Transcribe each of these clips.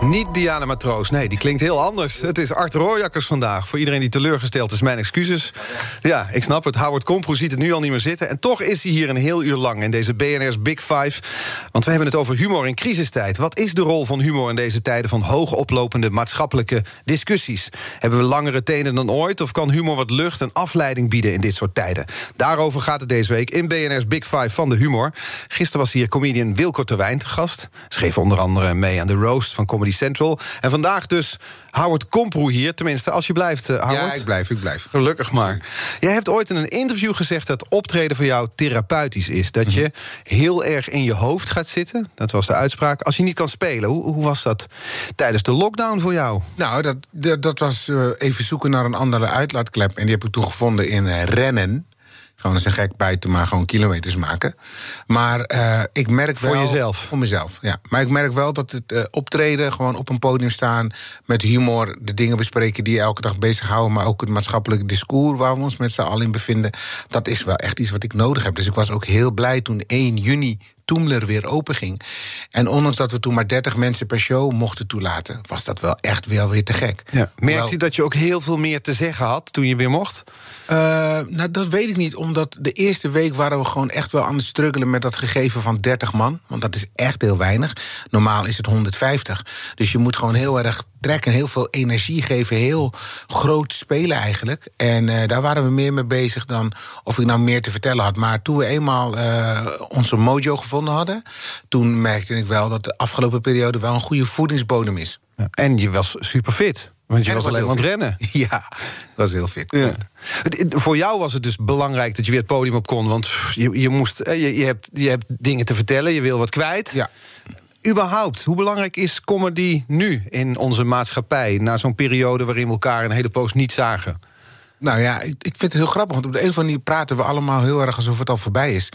Niet Diana Matroos, nee, die klinkt heel anders. Het is Art Rooijakkers vandaag. Voor iedereen die teleurgesteld is, mijn excuses. Ja, ik snap het. Howard Komproe ziet het nu al niet meer zitten. En toch is hij hier een heel uur lang in deze BNR's Big Five. Want we hebben het over humor in crisistijd. Wat is de rol van humor in deze tijden van hoog oplopende maatschappelijke discussies? Hebben we langere tenen dan ooit? Of kan humor wat lucht en afleiding bieden in dit soort tijden? Daarover gaat het deze week in BNR's Big Five van de humor. Gisteren was hier comedian Wilco Terwijn te gast. Schreef onder andere mee aan de roast van Comedy Central. En vandaag dus Howard Komproe hier. Tenminste, als je blijft, uh, Howard. Ja, ik blijf, ik blijf. Gelukkig maar. Jij hebt ooit in een interview gezegd dat optreden voor jou therapeutisch is. Dat je heel erg in je hoofd gaat zitten. Dat was de uitspraak. Als je niet kan spelen. Hoe, hoe was dat tijdens de lockdown voor jou? Nou, dat, dat, dat was uh, even zoeken naar een andere uitlaatklep. En die heb ik toen gevonden in uh, rennen. Gewoon eens een gek buiten, maar gewoon kilometers maken. Maar uh, ik merk wel... Voor jezelf? Voor mezelf, ja. Maar ik merk wel dat het uh, optreden, gewoon op een podium staan... met humor, de dingen bespreken die je elke dag bezighouden... maar ook het maatschappelijke discours waar we ons met z'n allen in bevinden... dat is wel echt iets wat ik nodig heb. Dus ik was ook heel blij toen 1 juni Toemler weer open ging. En ondanks dat we toen maar 30 mensen per show mochten toelaten, was dat wel echt wel weer te gek. Ja. Merkte je dat je ook heel veel meer te zeggen had toen je weer mocht? Uh, nou, dat weet ik niet, omdat de eerste week waren we gewoon echt wel aan het struggelen met dat gegeven van 30 man. Want dat is echt heel weinig. Normaal is het 150. Dus je moet gewoon heel erg trekken, heel veel energie geven, heel groot spelen eigenlijk. En uh, daar waren we meer mee bezig dan of ik nou meer te vertellen had. Maar toen we eenmaal uh, onze mojo gevonden hadden, toen merkte ik wel dat de afgelopen periode wel een goede voedingsbodem is. Ja, en je was super fit. Want je was, was alleen aan het rennen. Ja, dat was heel fit. Ja. Voor jou was het dus belangrijk dat je weer het podium op kon. Want je, je, moest, je, je, hebt, je hebt dingen te vertellen, je wil wat kwijt. Ja. Überhaupt, hoe belangrijk is comedy nu in onze maatschappij... na zo'n periode waarin we elkaar een hele poos niet zagen? Nou ja, ik, vind het heel grappig, want op de een of andere manier praten we allemaal heel erg alsof het al voorbij is.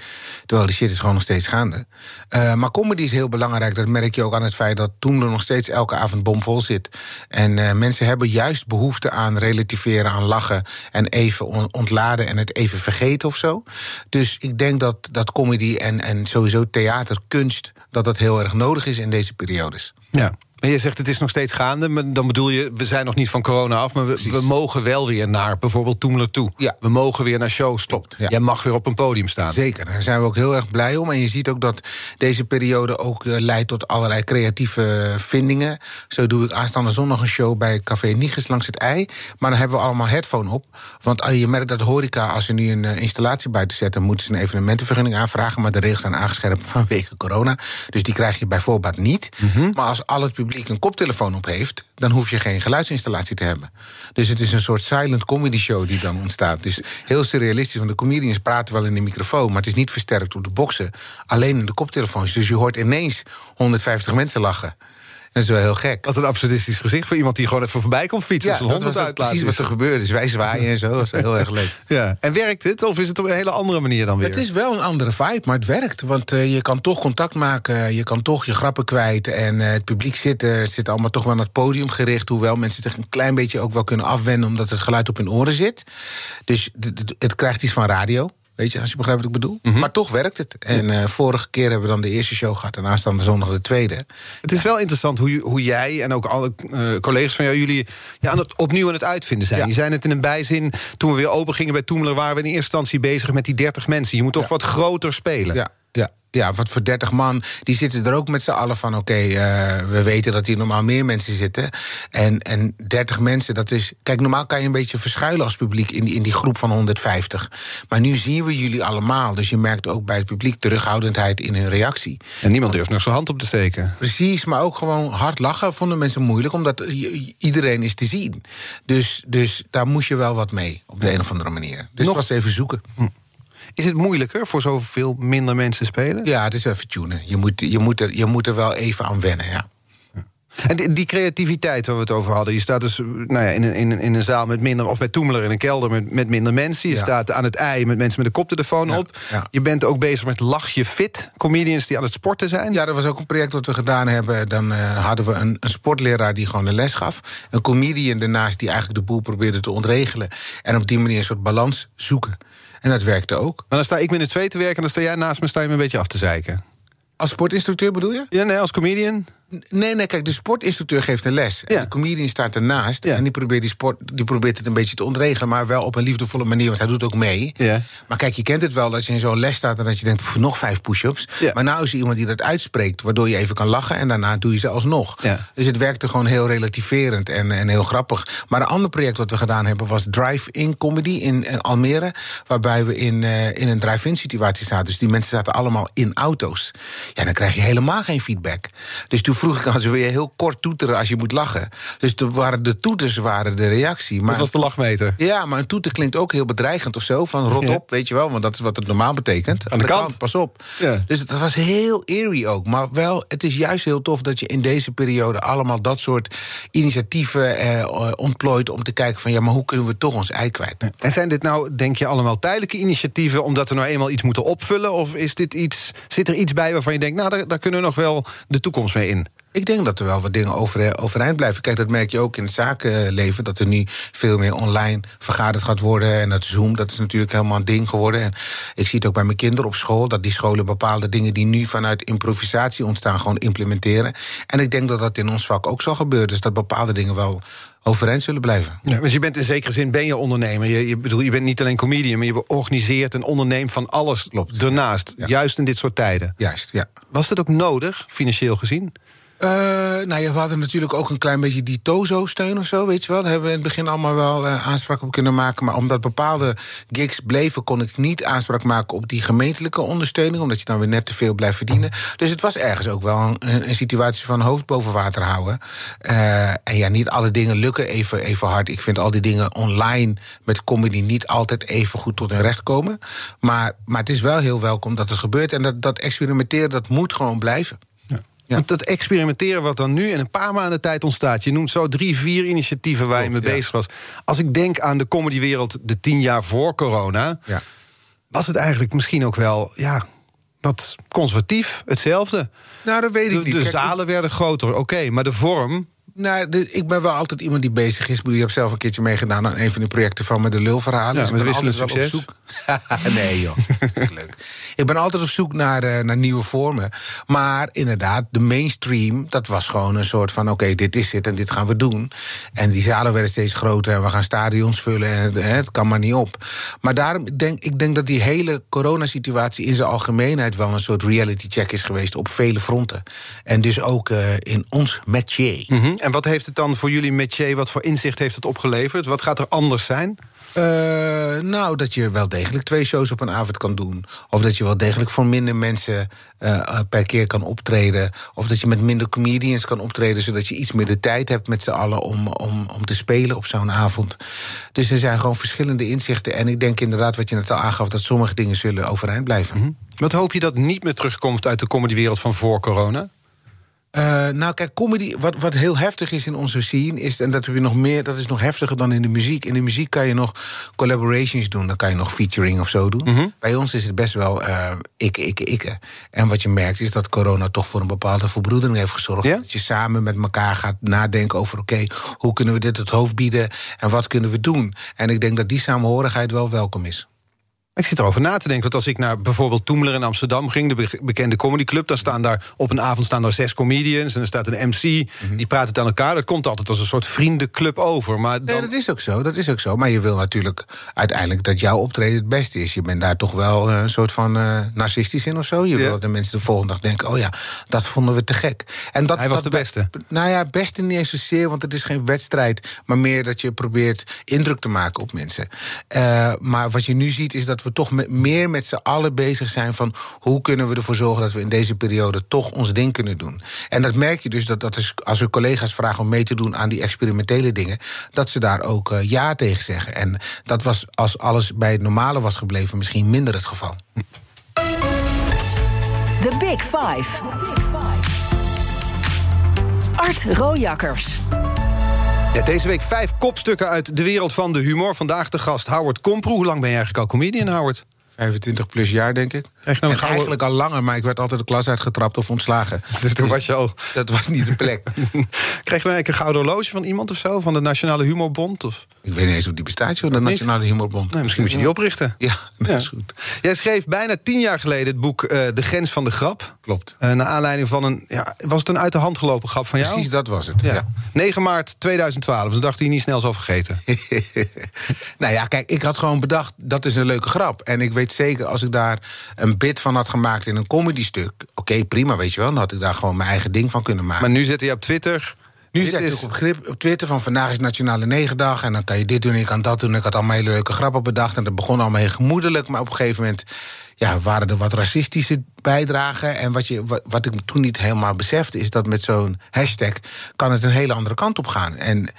Terwijl die shit is gewoon nog steeds gaande. Uh, maar comedy is heel belangrijk. Dat merk je ook aan het feit dat toen er nog steeds elke avond bomvol zit. En uh, mensen hebben juist behoefte aan relativeren, aan lachen en even ontladen en het even vergeten of zo. Dus ik denk dat, dat comedy en, en sowieso theater, kunst, dat dat heel erg nodig is in deze periodes. Ja. Maar je zegt het is nog steeds gaande. Maar dan bedoel je, we zijn nog niet van corona af. Maar we, we mogen wel weer naar bijvoorbeeld Toemler toe. Ja. We mogen weer naar shows. Klopt. Ja. Jij mag weer op een podium staan. Zeker, daar zijn we ook heel erg blij om. En je ziet ook dat deze periode ook uh, leidt tot allerlei creatieve vindingen. Zo doe ik aanstaande zondag een show bij Café Niges langs het ei. Maar dan hebben we allemaal headphone op. Want je merkt dat de horeca, als ze nu een uh, installatie buiten zetten... moeten ze een evenementenvergunning aanvragen. Maar de regels zijn aangescherpt vanwege corona. Dus die krijg je bijvoorbeeld niet. Mm -hmm. Maar als al het publiek een koptelefoon op heeft, dan hoef je geen geluidsinstallatie te hebben. Dus het is een soort silent comedy show die dan ontstaat. Dus heel surrealistisch, want de comedians praten wel in de microfoon, maar het is niet versterkt door de boksen, alleen in de koptelefoons. Dus je hoort ineens 150 mensen lachen. Dat is wel heel gek. Wat een absurdistisch gezicht voor iemand die gewoon even voorbij komt fietsen. Ja, zijn dat hond was uit precies wat er gebeurde. Dus wij zwaaien en zo. Dat is heel erg leuk. Ja. En werkt het? Of is het op een hele andere manier dan weer? Het is wel een andere vibe, maar het werkt. Want uh, je kan toch contact maken. Je kan toch je grappen kwijt. En uh, het publiek zit er. Het zit allemaal toch wel naar het podium gericht. Hoewel mensen zich een klein beetje ook wel kunnen afwennen... omdat het geluid op hun oren zit. Dus het krijgt iets van radio. Weet je, als je begrijpt wat ik bedoel. Mm -hmm. Maar toch werkt het. En uh, vorige keer hebben we dan de eerste show gehad... en aanstaande zondag de tweede. Het is ja. wel interessant hoe, hoe jij en ook alle uh, collega's van jou... jullie ja, aan het, opnieuw aan het uitvinden zijn. Ja. Je zei het in een bijzin, toen we weer open gingen bij Toemler... waren we in eerste instantie bezig met die 30 mensen. Je moet toch wat groter spelen. Ja, ja. Ja, wat voor 30 man, die zitten er ook met z'n allen van... oké, eh, we weten dat hier normaal meer mensen zitten. En, en 30 mensen, dat is... Kijk, normaal kan je een beetje verschuilen als publiek in die, in die groep van 150. Maar nu zien we jullie allemaal. Dus je merkt ook bij het publiek terughoudendheid in hun reactie. En niemand durft nog zijn hand op te steken. Precies, maar ook gewoon hard lachen vonden mensen moeilijk... omdat iedereen is te zien. Dus, dus daar moest je wel wat mee, op de een of andere manier. Dus nog... was even zoeken. Hm. Is het moeilijker voor zoveel minder mensen spelen? Ja, het is even tunen. Je moet, je moet, er, je moet er wel even aan wennen, ja. En die, creativiteit waar we het over hadden. Je staat dus nou ja, in, een, in, in een zaal met minder, of bij Toemeler in een kelder met, met minder mensen. Je staat aan het ei met mensen met een koptelefoon ja. op. Je bent ook bezig met Lach je fit. Comedians die aan het sporten zijn. Ja, dat was ook een project wat we gedaan hebben. Dan uh, hadden we een, een, sportleraar die gewoon de les gaf. Een comedian daarnaast die eigenlijk de boel probeerde te ontregelen. En op die manier een soort balans zoeken. En dat werkte ook. Maar dan sta ik met twee te werken en dan sta jij naast me sta je me een beetje af te zeiken. Als sportinstructeur bedoel je? Ja, nee, als comedian. Nee, nee, kijk, de sportinstructeur geeft een les. Ja. de comedian staat ernaast. En die probeert, die, sport, die probeert het een beetje te ontregelen. Maar wel op een liefdevolle manier, want hij doet ook mee. Ja. Maar kijk, je kent het wel dat je in zo'n les staat... en dat je denkt, nog vijf push-ups. Maar nou is er iemand die dat uitspreekt... waardoor je even kan lachen en daarna doe je ze alsnog. Dus het werkte gewoon heel relativerend en, en heel grappig. Maar een ander project wat we gedaan hebben... was Drive-In Comedy in, in, Almere... waarbij we in, uh, in een drive-in situatie zaten. Dus die mensen zaten allemaal in auto's. Ja, dan krijg je helemaal geen feedback. Dus toen vroeg ik aan ze weer heel kort toeteren als je moet lachen. Dus de, waren de toeters waren de reactie. Maar, dat was de lachmeter. Ja, maar een toeter klinkt ook heel bedreigend of zo. Van rot op, weet je wel, want dat is wat het normaal betekent. Aan de, kant. Pas op. Ja. Dus dat was heel eerie ook. Maar wel, het is juist heel tof dat je in deze periode allemaal dat soort initiatieven eh, ontplooit om te kijken van ja, maar hoe kunnen we toch ons ei kwijt? En zijn dit nou, denk je, allemaal tijdelijke initiatieven omdat we nou eenmaal iets moeten opvullen? Of is dit iets, zit er iets bij waarvan je denkt, nou, daar, daar kunnen we nog wel de toekomst mee in? Ik denk dat er wel wat dingen over, overeind blijven. Kijk, dat merk je ook in het zakenleven. Dat er nu veel meer online vergaderd gaat worden. En dat Zoom, dat is natuurlijk helemaal een ding geworden. En ik zie het ook bij mijn kinderen op school. Dat die scholen bepaalde dingen die nu vanuit improvisatie ontstaan, gewoon implementeren. En ik denk dat dat in ons vak ook zal gebeuren. Dus dat bepaalde dingen wel overeind zullen blijven. Ja, want je bent in zekere zin ben je ondernemer. Je, je, bedoel, je bent niet alleen comedian, maar je organiseert en onderneemt van alles Klopt. ernaast. Juist in dit soort tijden. Juist, ja. Was dat ook nodig, financieel gezien? Uh, nou ja, we hadden natuurlijk ook een klein beetje die Tozo-steun of zo, weet je wel. Daar hebben we in het begin allemaal wel uh, aanspraak op kunnen maken. Maar omdat bepaalde gigs bleven, kon ik niet aanspraak maken op die gemeentelijke ondersteuning. Omdat je dan weer net te veel blijft verdienen. Dus het was ergens ook wel een, een situatie van hoofd boven water houden. Uh, en ja, niet alle dingen lukken even, even hard. Ik vind al die dingen online met comedy niet altijd even goed tot hun recht komen. Maar, maar het is wel heel welkom dat het gebeurt. En dat, dat experimenteren, dat moet gewoon blijven. Ja. Want dat experimenteren wat dan nu in een paar maanden tijd ontstaat. Je noemt zo drie, vier initiatieven waar je mee bezig was. Als ik denk aan de comedywereld de tien jaar voor corona... Ja. was het eigenlijk misschien ook wel ja, wat conservatief, hetzelfde. Nou, dat weet ik de, niet. De zalen werden groter, oké, maar de vorm nou, ik ben wel altijd iemand die bezig is. Ik heb zelf een keertje meegedaan aan een van die projecten van met de lulverhalen. Ja, dus met wisselend succes. Op zoek... nee, joh. leuk. Ik ben altijd op zoek naar, uh, naar nieuwe vormen. Maar inderdaad, de mainstream, dat was gewoon een soort van: oké, dit is het en dit gaan we doen. En die zalen werden steeds groter en we gaan stadions vullen en hè, het kan maar niet op. Maar daarom denk ik denk dat die hele coronasituatie in zijn algemeenheid wel een soort reality check is geweest op vele fronten. En dus ook uh, in ons métier. Mm en wat heeft het dan voor jullie métier, wat voor inzicht heeft het opgeleverd? Wat gaat er anders zijn? Uh, nou, dat je wel degelijk twee shows op een avond kan doen. Of dat je wel degelijk voor minder mensen uh, per keer kan optreden. Of dat je met minder comedians kan optreden, zodat je iets meer de tijd hebt met z'n allen om, om, om te spelen op zo'n avond. Dus er zijn gewoon verschillende inzichten. En ik denk inderdaad, wat je net al aangaf, dat sommige dingen zullen overeind blijven. Mm Wat hoop je dat niet meer terugkomt uit de comedywereld van voor corona? Uh, nou, kijk, comedy, wat, wat heel heftig is in onze scene, is, en dat, heb je nog meer, dat is nog heftiger dan in de muziek. In de muziek kan je nog collaborations doen, dan kan je nog featuring of zo doen. Mhm. Bij ons is het best wel uh, ik, ik, ik. En wat je merkt is dat corona toch voor een bepaalde verbroedering heeft gezorgd. Dat je samen met elkaar gaat nadenken over: oké, hoe kunnen we dit het hoofd bieden en wat kunnen we doen? En ik denk dat die samenhorigheid wel welkom is. Ik zit erover na te denken. Want als ik naar bijvoorbeeld Toemler in Amsterdam ging, de be- bekende comedyclub, dan staan daar op een avond staan daar zes comedians en er staat een MC. Die praten het aan elkaar. Dat komt altijd als een soort vriendenclub over. Maar dan, Nee, dat is ook zo, dat is ook zo. Maar je wil natuurlijk uiteindelijk dat jouw optreden het beste is. Je bent daar toch wel eh, een soort van eh, narcistisch in of zo. Je Ja. wil dat de mensen de volgende dag denken... oh ja, dat vonden we te gek. En dat, Hij was dat de beste. Nou ja, beste niet eens zozeer, want het is geen wedstrijd... maar meer dat je probeert indruk te maken op mensen. Eh, maar wat je nu ziet is dat we toch meer met z'n allen bezig zijn... van hoe kunnen we ervoor zorgen dat we in deze periode... toch ons ding kunnen doen. En dat merk je dus dat, dat is, als we collega's vragen om mee te doen... aan die experimentele dingen, dat ze daar ook eh, ja tegen zeggen. En dat was, als alles bij het normale was gebleven... misschien minder het geval. The Big Five. Art Rojakkers. Deze week vijf kopstukken uit de wereld van de humor. Vandaag de gast Howard Komproe. Hoe lang ben je eigenlijk al comedian, Howard? 25 plus jaar, denk ik. Je nou een gouden- eigenlijk al langer, maar ik werd altijd de klas uitgetrapt of ontslagen. Dus toen was je al... Dat was niet de plek. Krijg je nou eigenlijk een gouden horloge van iemand of zo? Van de Nationale Humorbond? Of? ik weet niet eens of die bestaat, joh, de Niet? Nationale Humorbond. Nee, misschien moet je die oprichten. Ja, dat Ja. is goed. Jij schreef bijna tien jaar geleden het boek eh, De Grens van de Grap. Klopt. Eh, naar aanleiding van een... Ja, was het een uit de hand gelopen grap van jou? Precies dat was het. Ja. Ja. 9 maart 2012. Dus dacht hij niet snel zal vergeten. nou ja, kijk, ik had gewoon bedacht, dat is een leuke grap. En ik weet zeker, als ik daar een bit van had gemaakt in een comedystuk... oké, prima, weet je wel, dan had ik daar gewoon mijn eigen ding van kunnen maken. Maar nu zit hij op Twitter. Nu zet ik is- op, grip, op Twitter van vandaag is Nationale Negendag... en dan kan je dit doen en je kan dat doen. Ik had allemaal hele leuke grappen bedacht... en dat begon allemaal heel gemoedelijk... maar op een gegeven moment ja, waren er wat racistische bijdragen. En wat, je, wat, wat ik toen niet helemaal besefte... is dat met zo'n hashtag kan het een hele andere kant op gaan. En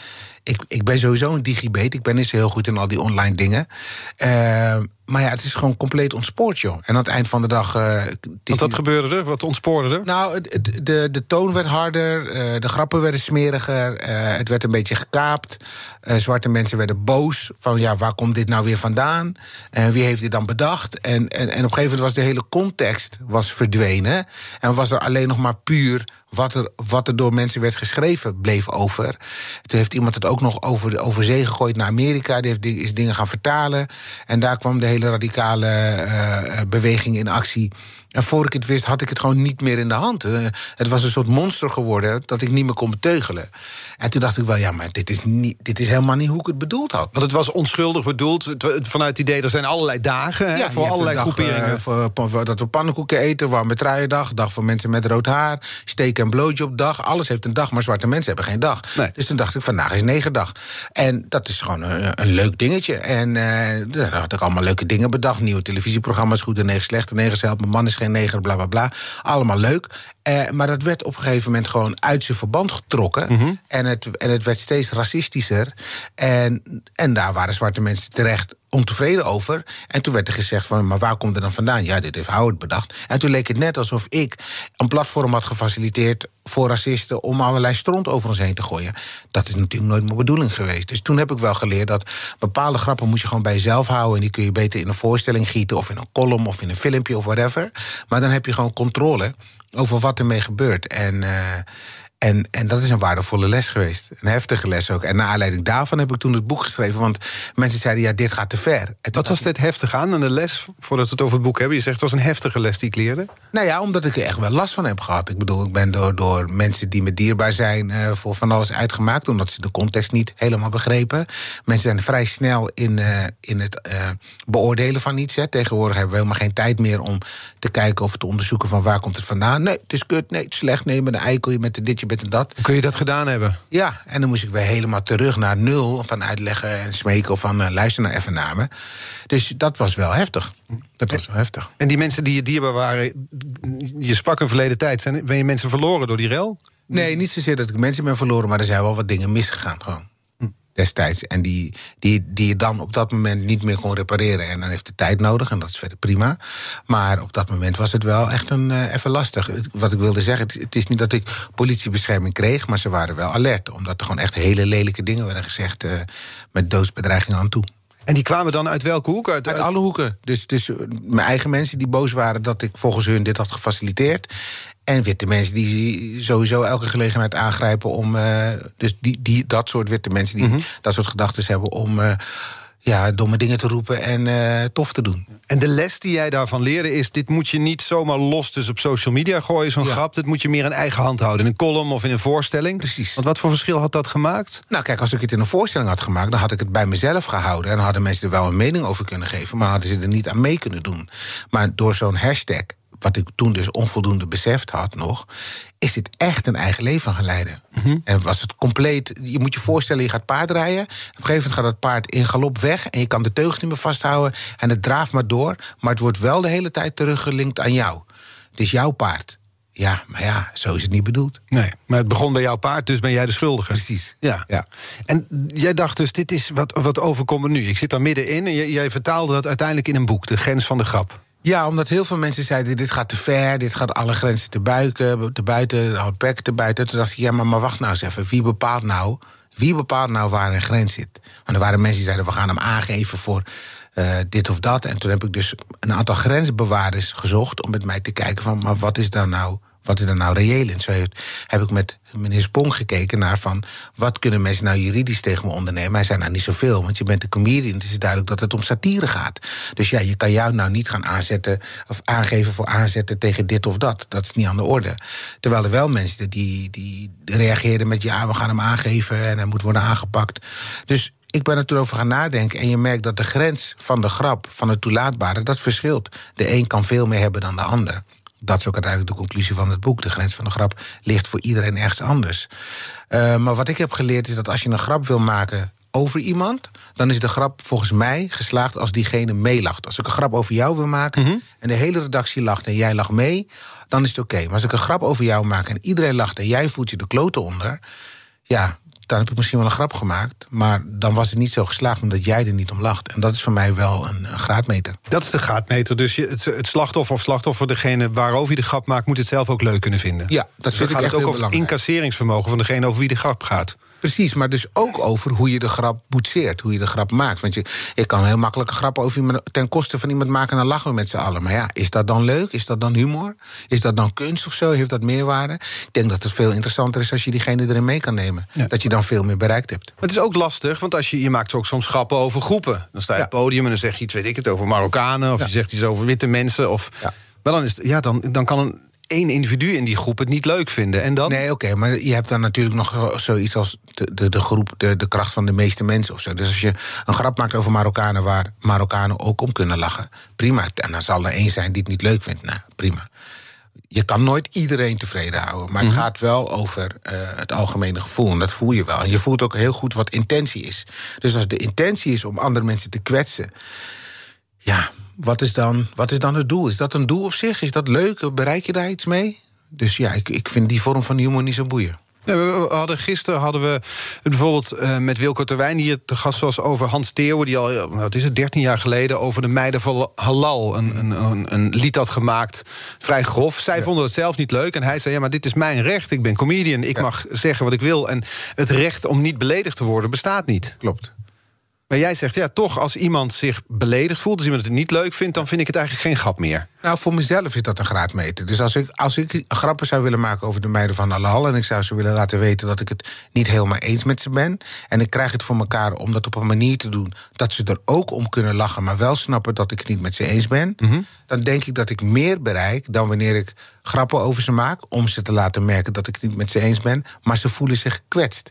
ik, ik ben sowieso een digibet. Ik ben niet zo heel goed in al die online dingen. Eh, maar ja, het is gewoon compleet ontspoord, joh. En aan het eind van de dag... Want wat niet- gebeurde er? Wat ontspoorde er? nou, het- de, de toon werd harder, eh, de grappen werden smeriger, eh, het werd een beetje gekaapt. Zwarte mensen werden boos van ja, waar komt dit nou weer vandaan? En wie heeft dit dan bedacht? En, en, en op een gegeven moment was de hele context was verdwenen. En was er alleen nog maar puur wat er, wat er door mensen werd geschreven, bleef over. Toen heeft iemand het ook nog over, de- over zee gegooid naar Amerika. Die heeft, is dingen gaan vertalen. En daar kwam de hele radicale eh, eh, beweging in actie. En voor ik het wist, had ik het gewoon niet meer in de hand. Eh, het was een soort monster geworden dat ik niet meer kon beteugelen. En toen dacht ik wel, ja, maar dit is, niet, dit is helemaal niet hoe ik het bedoeld had. Want het was onschuldig bedoeld. Vanuit het idee, er zijn allerlei dagen hè, Ja, je voor allerlei dag, groeperingen. eh, voor, voor- dat we pannenkoeken eten, warme truiendag, dag voor mensen met rood haar, steek en blowjob dag. Alles heeft een dag, maar zwarte mensen hebben geen dag. Nee. Dus toen dacht ik, vandaag is negerdag. En dat is gewoon een, een leuk dingetje. En eh daar had ik allemaal leuke dingen bedacht. Nieuwe televisieprogramma's, Goed en Negen, Slechte Negers helpen, Mijn man is geen neger, bla bla bla. Allemaal leuk. Eh, maar dat werd op een gegeven moment gewoon uit zijn verband getrokken. Mhm. en, het, en het werd steeds racistischer. En, en daar waren zwarte mensen terecht ontevreden over. En toen werd er gezegd van, maar waar komt het dan vandaan? Ja, dit heeft Howard bedacht. En toen leek het net alsof ik een platform had gefaciliteerd... voor racisten om allerlei stront over ons heen te gooien. Dat is natuurlijk nooit mijn bedoeling geweest. Dus toen heb ik wel geleerd dat bepaalde grappen... moet je gewoon bij jezelf houden... en die kun je beter in een voorstelling gieten... of in een column of in een filmpje of whatever. Maar dan heb je gewoon controle over wat ermee gebeurt. En... eh, en, en dat is een waardevolle les geweest. Een heftige les ook. En naar aanleiding daarvan heb ik toen het boek geschreven. Want mensen zeiden, ja, dit gaat te ver. Wat was dit heftig aan? En de les, voordat we het over het boek hebben. Je zegt, het was een heftige les die ik leerde. Nou ja, omdat ik er echt wel last van heb gehad. Ik bedoel, ik ben door, door mensen die me dierbaar zijn... eh, voor van alles uitgemaakt, omdat ze de context niet helemaal begrepen. Mensen zijn vrij snel in, eh, in het eh, beoordelen van iets. Hè. Tegenwoordig hebben we helemaal geen tijd meer om te kijken... of te onderzoeken van waar komt het vandaan. Nee, het is kut, nee, het is slecht, nee, met een eikel, je met een dit, dat. Kun je dat gedaan hebben? Ja, en dan moest ik weer helemaal terug naar nul van uitleggen en smeken of van eh, luister naar even naar me. Dus dat was wel heftig. Dat was wel heftig. En die mensen die je dierbaar waren, je sprak een verleden tijd. Zijn, ben je mensen verloren door die rel? Nee, niet zozeer dat ik mensen ben verloren, maar er zijn wel wat dingen misgegaan gewoon. Destijds. En die, die, die je dan op dat moment niet meer kon repareren. En dan heeft het tijd nodig en dat is verder prima. Maar op dat moment was het wel echt een, eh, even lastig. Wat ik wilde zeggen, het, het is niet dat ik politiebescherming kreeg, maar ze waren wel alert. Omdat er gewoon echt hele lelijke dingen werden gezegd eh, met doodsbedreigingen aan toe. En die kwamen dan uit welke hoek? Uit, Uit uit- alle hoeken. Dus, dus eh, mijn eigen mensen die boos waren dat ik volgens hun dit had gefaciliteerd. En witte mensen die sowieso elke gelegenheid aangrijpen om. eh, dus die, die, dat soort witte mensen die dat soort gedachten hebben om. eh, ja, domme dingen te roepen en eh, tof te doen. En de les die jij daarvan leerde is... dit moet je niet zomaar los dus op social media gooien, zo'n Ja. grap. Dit moet je meer in eigen hand houden. In een column of in een voorstelling. Precies. Want wat voor verschil had dat gemaakt? Nou, kijk, als ik het in een voorstelling had gemaakt, dan had ik het bij mezelf gehouden. En dan hadden mensen er wel een mening over kunnen geven, maar dan hadden ze er niet aan mee kunnen doen. Maar door zo'n hashtag, wat ik toen dus onvoldoende beseft had nog, is dit echt een eigen leven gaan leiden. En was het compleet. Je moet je voorstellen, je gaat paardrijden. Op een gegeven moment gaat het paard in galop weg. En je kan de teugels niet meer vasthouden. En het draaft maar door. Maar het wordt wel de hele tijd teruggelinkt aan jou. Het is jouw paard. Ja, maar ja, zo is het niet bedoeld. Nee, maar het begon bij jouw paard, dus ben jij de schuldige. Precies. Ja. Ja. En jij dacht dus, dit is wat, wat overkomt nu. Ik zit daar middenin en jij, jij vertaalde dat uiteindelijk in een boek, De Grens van de Grap. Ja, omdat heel veel mensen zeiden: dit gaat te ver, dit gaat alle grenzen te, buiken, te buiten, houdt bek te buiten. Toen dacht ik: ja, maar, maar wacht nou eens even. Wie bepaalt nou, wie bepaalt nou waar een grens zit? Want er waren mensen die zeiden: we gaan hem aangeven voor eh, dit of dat. En toen heb ik dus een aantal grensbewaarders gezocht om met mij te kijken: van, maar wat is daar nou? Wat is er nou reëel in? Zo heeft- heb ik met meneer Spong gekeken naar van... wat kunnen mensen nou juridisch tegen me ondernemen? Hij zei nou niet zoveel, want je bent een comedian. Het is duidelijk dat het om satire gaat. Dus ja, je kan jou nou niet gaan aanzetten... of aangeven voor aanzetten tegen dit of dat. Dat is niet aan de orde. Terwijl er wel mensen die, die reageerden met... ja, we gaan hem aangeven en hij moet worden aangepakt. Dus ik ben er toen over gaan nadenken. En je merkt dat de grens van de grap, van het toelaatbare... dat verschilt. De een kan veel meer hebben dan de ander. Dat is ook uiteindelijk de conclusie van het boek. De grens van de grap ligt voor iedereen ergens anders. Eh, maar wat ik heb geleerd is dat als je een grap wil maken over iemand, dan is de grap volgens mij geslaagd als diegene meelacht. Als ik een grap over jou wil maken en de hele redactie lacht en jij lacht mee, dan is het oké. Maar als ik een grap over jou maak en iedereen lacht en jij voelt je de kloten onder, ja, dan heb ik misschien wel een grap gemaakt, maar dan was het niet zo geslaagd omdat jij er niet om lacht. En dat is voor mij wel een, een graadmeter. Dat is de graadmeter. Dus je, het, het slachtoffer of slachtoffer, degene waarover je de grap maakt, moet het zelf ook leuk kunnen vinden. Ja, dat Dus vind ik gaat echt het ook heel over het incasseringsvermogen van degene over wie de grap gaat. Precies, maar dus ook over hoe je de grap boetseert, hoe je de grap maakt. Want je, je kan heel makkelijk een grap over iemand ten koste van iemand maken en dan lachen we met z'n allen. Maar ja, is dat dan leuk? Is dat dan humor? Is dat dan kunst of zo? Heeft dat meerwaarde? Ik denk dat het veel interessanter is als je diegene erin mee kan nemen. Ja. Dat je dan veel meer bereikt hebt. Maar het is ook lastig, want als je, je maakt ook soms grappen over groepen. Dan sta je op het podium en dan zeg je iets, weet ik het, over Marokkanen... of je zegt iets over witte mensen. Of, Ja. Maar dan, is het, ja, dan, dan kan een één individu in die groep het niet leuk vinden. En dan? Nee, oké, maar je hebt dan natuurlijk nog zoiets als de, de, de groep, de, de kracht van de meeste mensen of zo. Dus als je een grap maakt over Marokkanen waar Marokkanen ook om kunnen lachen, prima. En dan zal er één zijn die het niet leuk vindt. Nou, prima. Je kan nooit iedereen tevreden houden. Maar het gaat wel over eh, het algemene gevoel. En dat voel je wel. En je voelt ook heel goed wat intentie is. Dus als de intentie is om andere mensen te kwetsen. Ja, wat is dan, wat is dan het doel? Is dat een doel op zich? Is dat leuk? Bereik je daar iets mee? Dus ja, ik, ik vind die vorm van humor niet zo boeiend. Ja, we hadden, gisteren hadden we het bijvoorbeeld eh, met Wilco Terwijn... die hier te gast was over Hans Theeuwen... die al, nou, is het, 13 jaar geleden... over de meiden van Halal een, een, een, een lied had gemaakt. Vrij grof. Zij vonden het zelf niet leuk. En hij zei, ja, maar dit is mijn recht. Ik ben comedian. Ik mag zeggen wat ik wil. En het recht om niet beledigd te worden bestaat niet. Klopt. Maar jij zegt, ja, toch als iemand zich beledigd voelt... als iemand het niet leuk vindt, dan vind ik het eigenlijk geen grap meer. Nou, voor mezelf is dat een graadmeter. Dus als ik, als ik grappen zou willen maken over de meiden van Alal... en ik zou ze willen laten weten dat ik het niet helemaal eens met ze ben... en ik krijg het voor elkaar om dat op een manier te doen... dat ze er ook om kunnen lachen, maar wel snappen dat ik het niet met ze eens ben... dan denk ik dat ik meer bereik dan wanneer ik grappen over ze maak... om ze te laten merken dat ik het niet met ze eens ben... maar ze voelen zich gekwetst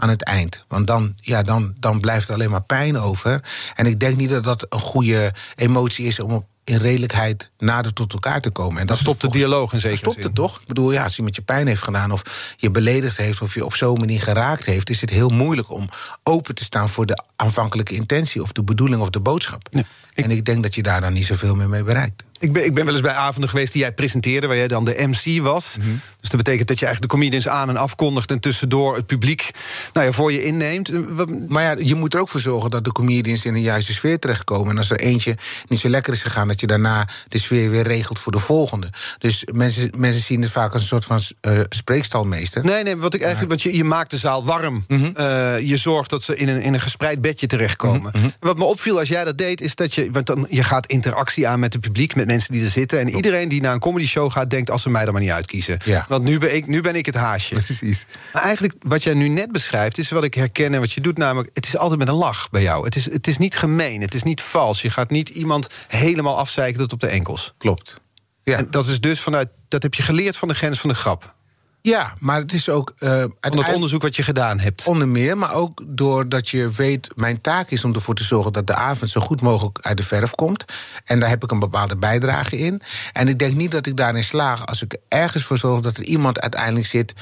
aan het eind. Want dan, ja, dan, dan blijft er alleen maar pijn over. En ik denk niet dat dat een goede emotie is om in redelijkheid nader tot elkaar te komen. En Dat stopt de dialoog in zekere stopt zin. het toch? Ik bedoel, ja, als iemand je pijn heeft gedaan... of je beledigd heeft of je op zo'n manier geraakt heeft... is het heel moeilijk om open te staan voor de aanvankelijke intentie... of de bedoeling of de boodschap. En ik denk dat je daar dan niet zoveel meer mee bereikt. Ik ben, ik ben wel eens bij avonden geweest die jij presenteerde... waar jij dan de MC was. Mhm. Dus dat betekent dat je eigenlijk de comedians aan- en afkondigt... en tussendoor het publiek nou ja, voor je inneemt. Eh, Maar ja, je moet er ook voor zorgen dat de comedians in een juiste sfeer terechtkomen. En als er eentje niet zo lekker is gegaan, dat je daarna de sfeer weer regelt voor de volgende. Dus mensen, mensen zien het vaak als een soort van eh, spreekstalmeester. Nee, nee, wat ik eigenlijk, want je, je maakt de zaal warm. Mhm. Eh, je zorgt dat ze in een, in een gespreid bedje terechtkomen. Mhm, Wat me opviel als jij dat deed, is dat je... want dan, je gaat interactie aan met het publiek, met mensen die er zitten. En iedereen die naar een comedy show gaat, denkt als ze mij er maar niet uitkiezen. Ja. Want nu ben, ik, nu ben ik het haasje. Precies. Maar eigenlijk, wat jij nu net beschrijft, is wat ik herken en wat je doet. Namelijk, het is altijd met een lach bij jou. Het is, het is niet gemeen, het is niet vals. Je gaat niet iemand helemaal afzeiken tot op de enkels. Klopt. Ja. En dat is dus vanuit, dat heb je geleerd van de grens van de grap. Ja, maar het is ook... eh Van het onderzoek wat je gedaan hebt. Onder meer, maar ook doordat je weet... mijn taak is om ervoor te zorgen dat de avond zo goed mogelijk uit de verf komt. En daar heb ik een bepaalde bijdrage in. En ik denk niet dat ik daarin slaag als ik ergens voor zorg... dat er iemand uiteindelijk zit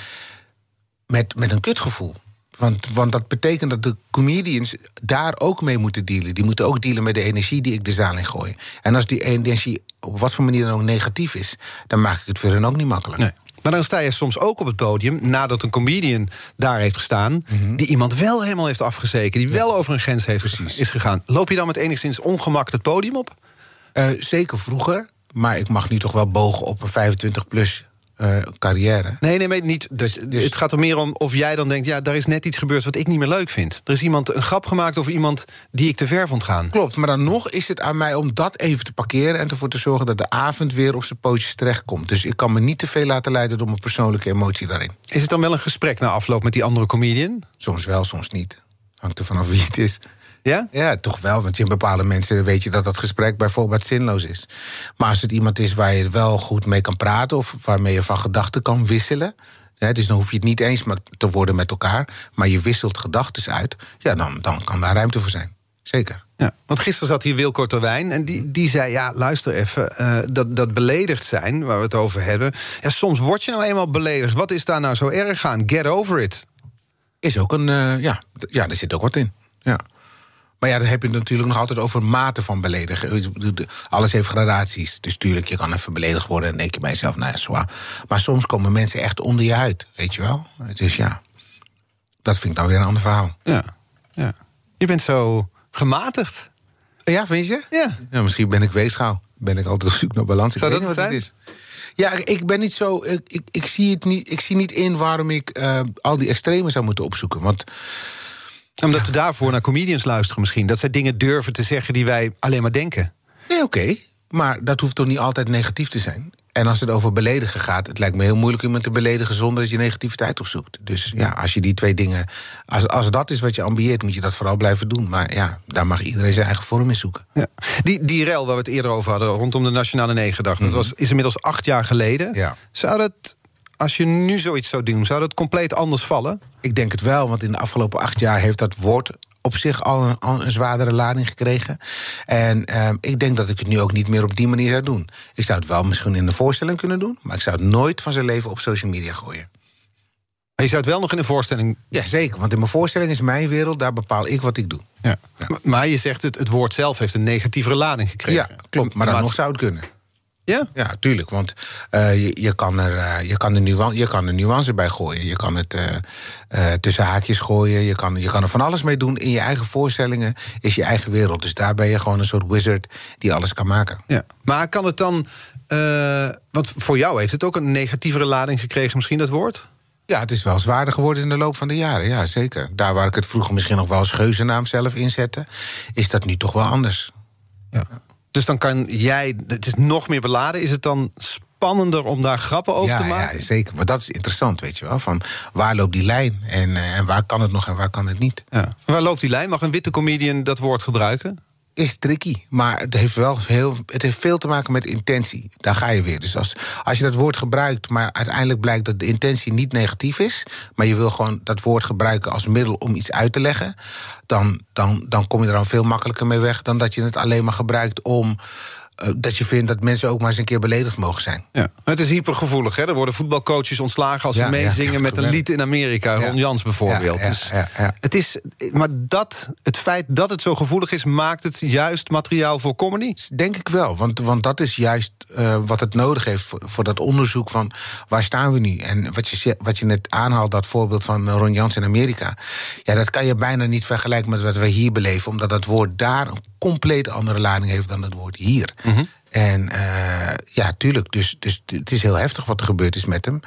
met, met een kutgevoel. Want, want dat betekent dat de comedians daar ook mee moeten dealen. Die moeten ook dealen met de energie die ik de zaal in gooi. En als die energie op wat voor manier dan ook negatief is... dan maak ik het voor hen ook niet makkelijk. Nee. Maar dan sta je soms ook op het podium nadat een comedian daar heeft gestaan. die iemand wel helemaal heeft afgezeken. die wel over een grens heeft Precies. is gegaan. Loop je dan met enigszins ongemak het podium op? Eh, zeker vroeger, maar ik mag nu toch wel bogen op een 25-plus carrière. Nee, nee, maar niet. Dus, dus- het gaat er meer om of jij dan denkt: ja, daar is net iets gebeurd wat ik niet meer leuk vind. Er is iemand een grap gemaakt over iemand die ik te ver vond gaan. Klopt, maar dan nog is het aan mij om dat even te parkeren... en ervoor te zorgen dat de avond weer op zijn pootjes terechtkomt. Dus ik kan me niet te veel laten leiden door mijn persoonlijke emotie daarin. Is het dan wel een gesprek na afloop met die andere comedian? Soms wel, soms niet. Hangt er vanaf wie het is. Ja? Ja, toch wel, want in bepaalde mensen weet je dat dat gesprek bijvoorbeeld zinloos is. Maar als het iemand is waar je wel goed mee kan praten... of waarmee je van gedachten kan wisselen... Hè, dus dan hoef je het niet eens te worden met elkaar... maar je wisselt gedachten uit, ja, dan, dan kan daar ruimte voor zijn. Zeker. Ja, want gisteren zat hier Wilco Terwijn en die, die zei... ja, luister even, eh, dat, dat beledigd zijn, waar we het over hebben... Ja, soms word je nou eenmaal beledigd. Wat is daar nou zo erg aan? Get over it. Is ook een, eh, ja, ja, er zit ook wat in. Ja. Maar ja, dan heb je het natuurlijk nog altijd over mate van beledigen. Alles heeft gradaties. Dus tuurlijk, je kan even beledigd worden en denk je bij jezelf, nou ja, zwaar. Maar soms komen mensen echt onder je huid, weet je wel. Dus ja, dat vind ik dan weer een ander verhaal. Ja, ja. Je bent zo gematigd. Ja, vind je? Ja. Ja, misschien ben ik weegschaal. Ben ik altijd op zoek naar balans. Ik Zou dat wat het is. Ja, ik- ben niet zo. Ik, ik, ik zie het niet, ik zie niet in waarom ik eh, al die extremen zou moeten opzoeken. Want Omdat we daarvoor naar comedians luisteren misschien. Dat zij dingen durven te zeggen die wij alleen maar denken. Nee, oké. Maar dat hoeft toch niet altijd negatief te zijn? En als het over beledigen gaat, het lijkt me heel moeilijk iemand te beledigen zonder dat je negativiteit opzoekt. Dus ja, als je die twee dingen. Als, als dat is wat je ambieert, moet je dat vooral blijven doen. Maar ja, daar mag iedereen zijn eigen vorm in zoeken. Ja. Die, die rel waar we het eerder over hadden, rondom de Nationale Negendag... dat was, is inmiddels acht jaar geleden. Ja. Zou dat, als je nu zoiets zou doen, zou dat compleet anders vallen? Ik denk het wel, want in de afgelopen acht jaar heeft dat woord op zich al een, al een zwaardere lading gekregen. En ehm, ik denk dat ik het nu ook niet meer op die manier zou doen. Ik zou het wel misschien in de voorstelling kunnen doen, maar ik zou het nooit van zijn leven op social media gooien. Maar je zou het wel nog in een voorstelling... Ja, zeker, want in mijn voorstelling is mijn wereld, daar bepaal ik wat ik doe. Ja. Maar je zegt, het, het woord zelf heeft een negatievere lading gekregen. Ja, klopt, maar dan nog zou het kunnen. Ja? Ja, tuurlijk. Want eh, je, je, kan er, eh, je, kan er nuance, je kan er nuance bij gooien. Je kan het eh, tussen haakjes gooien. Je kan, je kan er van alles mee doen. In je eigen voorstellingen is je eigen wereld. Dus daar ben je gewoon een soort wizard die alles kan maken. ja. Maar kan het dan... want voor jou heeft het ook een negatievere lading gekregen, misschien dat woord? Ja, het is wel zwaarder geworden in de loop van de jaren. Ja, zeker. Daar waar ik het vroeger misschien nog wel als geuzennaam zelf inzette... is dat nu toch wel anders. Ja. Dus dan kan jij... Het is nog meer beladen. Is het dan spannender om daar grappen over ja, te maken? ja, zeker. Maar dat is interessant, weet je wel. Van waar loopt die lijn en, eh, en waar kan het nog en waar kan het niet? Ja. Waar loopt die lijn? Mag een witte comedian dat woord gebruiken? Is tricky, maar het heeft wel heel, het heeft veel te maken met intentie. Daar ga je weer. Dus als, als je dat woord gebruikt, maar uiteindelijk blijkt dat de intentie niet negatief is, maar je wil gewoon dat woord gebruiken als middel om iets uit te leggen, dan, dan, dan kom je er dan veel makkelijker mee weg dan dat je het alleen maar gebruikt om dat je vindt dat mensen ook maar eens een keer beledigd mogen zijn. Ja. Het is hypergevoelig. Hè? Er worden voetbalcoaches ontslagen als ze Ja, meezingen ja, met een lied in Amerika. Ron Jans bijvoorbeeld. Dus. Het is, maar dat, het feit dat het zo gevoelig is, maakt het juist materiaal voor comedy? Denk ik wel, want, want dat is juist eh, wat het nodig heeft voor, voor dat onderzoek van waar staan we nu. En wat je, wat je net aanhaalt, dat voorbeeld van eh, Ron Jans in Amerika. Ja, dat kan je bijna niet vergelijken met wat wij hier beleven, omdat dat woord daar compleet andere lading heeft dan het woord hier. En uh, ja, tuurlijk. Dus, dus het is heel heftig wat er gebeurd is met hem.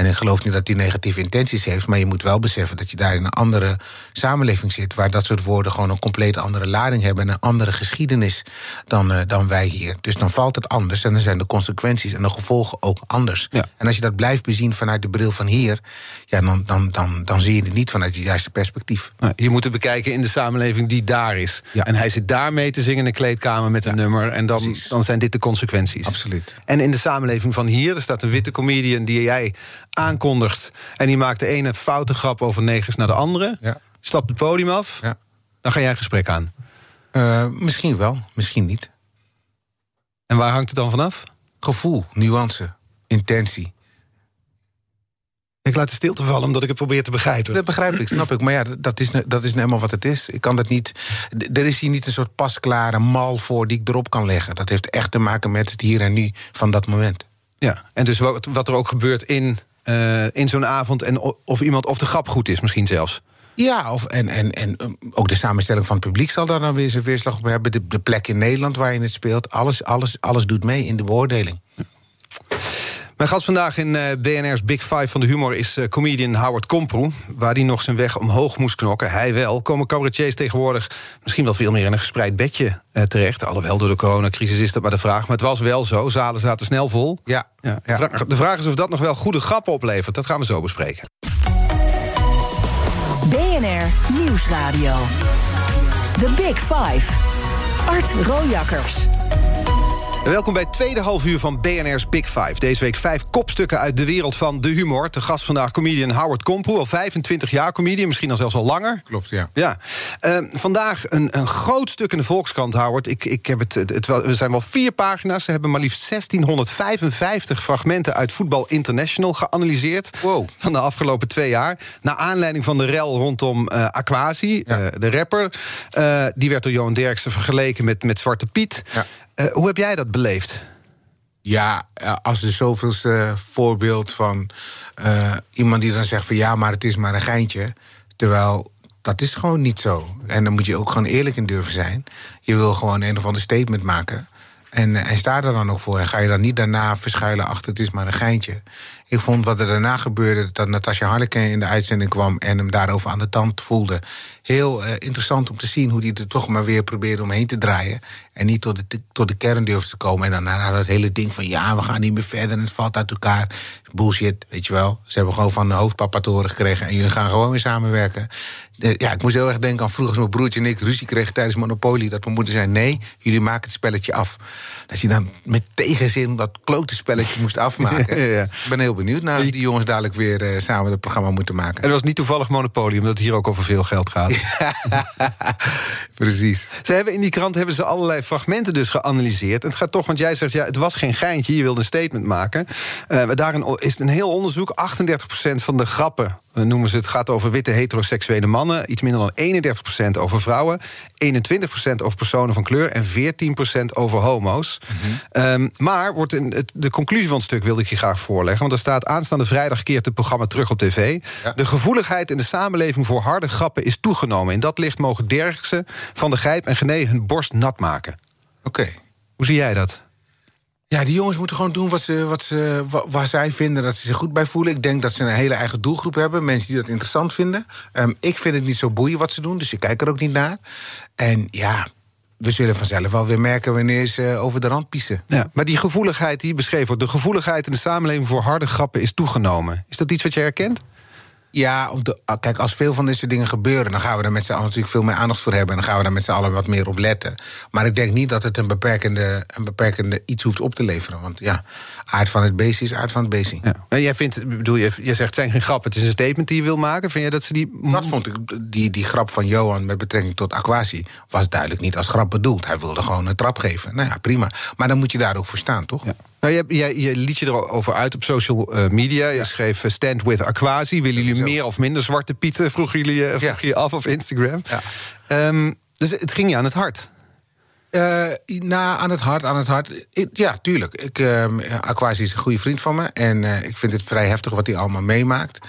En ik geloof niet dat hij negatieve intenties heeft. Maar je moet wel beseffen dat je daar in een andere samenleving zit. Waar dat soort woorden gewoon een compleet andere lading hebben. En een andere geschiedenis dan, uh, dan wij hier. Dus dan valt het anders. En dan zijn de consequenties en de gevolgen ook anders. Ja. En als je dat blijft bezien vanuit de bril van hier. Ja, dan, dan, dan, dan zie je het niet vanuit het juiste perspectief. Nou, je moet het bekijken in de samenleving die daar is. Ja. En hij zit daar mee te zingen in de kleedkamer met een nummer. En dan, precies. dan zijn dit de consequenties. Absoluut. En in de samenleving van hier, er staat een witte comedian die jij aankondigt. En die maakt de ene foute grap over negers naar de andere. Ja. Stapt het podium af. Ja. Dan ga jij een gesprek aan. Uh, misschien wel, misschien niet. En waar hangt het dan vanaf? Gevoel, nuance, intentie. Ik laat de stilte vallen omdat ik het probeer te begrijpen. Dat begrijp ik, snap ik. Maar ja, dat is, dat is nou eenmaal wat het is. Ik kan dat niet. Er is hier niet een soort pasklare mal voor die ik erop kan leggen. Dat heeft echt te maken met het hier en nu van dat moment. Ja, en dus wat, wat er ook gebeurt in, uh, in zo'n avond... en of iemand of de grap goed is misschien zelfs. Ja, of, en, en, en ook de samenstelling van het publiek zal daar dan weer zijn weerslag op hebben. De, de plek in Nederland waar je het speelt. Alles, alles, alles doet mee in de beoordeling. Ja. Mijn gast vandaag in uh, BNR's Big Five van de humor is uh, comedian Howard Komproe. Waar hij nog zijn weg omhoog moest knokken, hij wel. Komen cabaretiers tegenwoordig misschien wel veel meer in een gespreid bedje uh, terecht. Alhoewel, door de coronacrisis is dat maar de vraag. Maar het was wel zo, zalen zaten snel vol. Ja. ja. De, vraag, de vraag is of dat nog wel goede grappen oplevert. Dat gaan we zo bespreken. BNR Nieuwsradio. The Big Five. Art Rojakkers. Welkom bij het tweede halfuur van BNR's Big Five. Deze week vijf kopstukken uit de wereld van de humor. Te gast vandaag comedian Howard Komproe, al 25 jaar comedian, misschien al zelfs al langer. Klopt, ja. Ja. Uh, vandaag een, een groot stuk in de Volkskrant, Howard. Ik, ik heb het, het, het, we zijn wel vier pagina's. Ze hebben maar liefst 1655 fragmenten uit Voetbal International geanalyseerd. Wow. Van de afgelopen twee jaar. Naar aanleiding van de rel rondom uh, Aquasi, ja. uh, de rapper. Uh, die werd door Johan Derksen vergeleken met, met Zwarte Piet. Ja. Uh, hoe heb jij dat beleefd? Ja, als er zoveelste voorbeeld van iemand die dan zegt van ja, maar het is maar een geintje. Terwijl dat is gewoon niet zo. En dan moet je ook gewoon eerlijk in durven zijn. Je wil gewoon een of ander statement maken. En, en sta er dan ook voor. En ga je dan niet daarna verschuilen achter het is maar een geintje. Ik vond wat er daarna gebeurde, dat Natasja Harleken in de uitzending kwam en hem daarover aan de tand voelde. Heel uh, interessant om te zien hoe hij er toch maar weer probeerde omheen te draaien. En niet tot de, tot de kern durfde te komen. En daarna dat hele ding van ja, we gaan niet meer verder en het valt uit elkaar. Bullshit, weet je wel. Ze hebben gewoon van de hoofdpapa te horen gekregen en jullie gaan gewoon weer samenwerken. Ja, ik moest heel erg denken aan vroeger als mijn broertje en ik ruzie kregen tijdens Monopoly. Dat mijn moeder zei: nee, jullie maken het spelletje af. Dat je dan met tegenzin dat klote spelletje moest afmaken. ja, ja. Ik ben heel benieuwd naar of die jongens dadelijk weer uh, samen het programma moeten maken. En dat was niet toevallig Monopoly, omdat het hier ook over veel geld gaat. Precies. Ze hebben in die krant hebben ze allerlei fragmenten dus geanalyseerd. En het gaat toch, want jij zegt ja, het was geen geintje, je wilde een statement maken. Uh, daarin is een heel onderzoek. 38% van de grappen noemen ze het, gaat over witte heteroseksuele mannen. Iets minder dan 31% over vrouwen. 21% over personen van kleur. En 14% over homo's. Mm-hmm. Um, maar wordt in het, de conclusie van het stuk wilde ik je graag voorleggen. Want er staat aanstaande vrijdag keert het programma terug op tv. Ja. De gevoeligheid in de samenleving voor harde grappen is toegenomen. In dat licht mogen Derksen, Van de Grijp en Gené hun borst nat maken. Oké. Okay. Hoe zie jij dat? Ja, die jongens moeten gewoon doen wat ze, wat ze, waar zij vinden dat ze zich goed bij voelen. Ik denk dat ze een hele eigen doelgroep hebben. Mensen die dat interessant vinden. Um, ik vind het niet zo boeiend wat ze doen, dus ik kijk er ook niet naar. En ja, we zullen vanzelf wel weer merken wanneer ze over de rand piezen. Ja, maar die gevoeligheid die beschreven wordt... de gevoeligheid in de samenleving voor harde grappen is toegenomen. Is dat iets wat je herkent? Ja, de, kijk, als veel van deze dingen gebeuren... dan gaan we er met z'n allen natuurlijk veel meer aandacht voor hebben... en dan gaan we daar met z'n allen wat meer op letten. Maar ik denk niet dat het een beperkende, een beperkende iets hoeft op te leveren. Want ja, aard van het beest is aard van het beest. Ja. En jij, vindt, bedoel, je, jij zegt het zijn geen grappen, het is een statement die je wil maken. Vind je dat ze die... Dat vond ik, die, die grap van Johan met betrekking tot Aquasi... was duidelijk niet als grap bedoeld. Hij wilde gewoon een trap geven. Nou ja, prima. Maar dan moet je daar ook voor staan, toch? Ja. Nou, je, je, je liet je erover uit op social uh, media. Je ja. schreef uh, Stand with Aquasi. Willen jullie meer of minder zwarte pieten? Vroeg jullie uh, vroeg ja. je af op Instagram. Ja. Um, dus het ging je aan het hart. Uh, na, aan het hart, aan het hart. Ik, ja, tuurlijk. Ik, uh, Aquasi is een goede vriend van me. En uh, ik vind het vrij heftig wat hij allemaal meemaakt.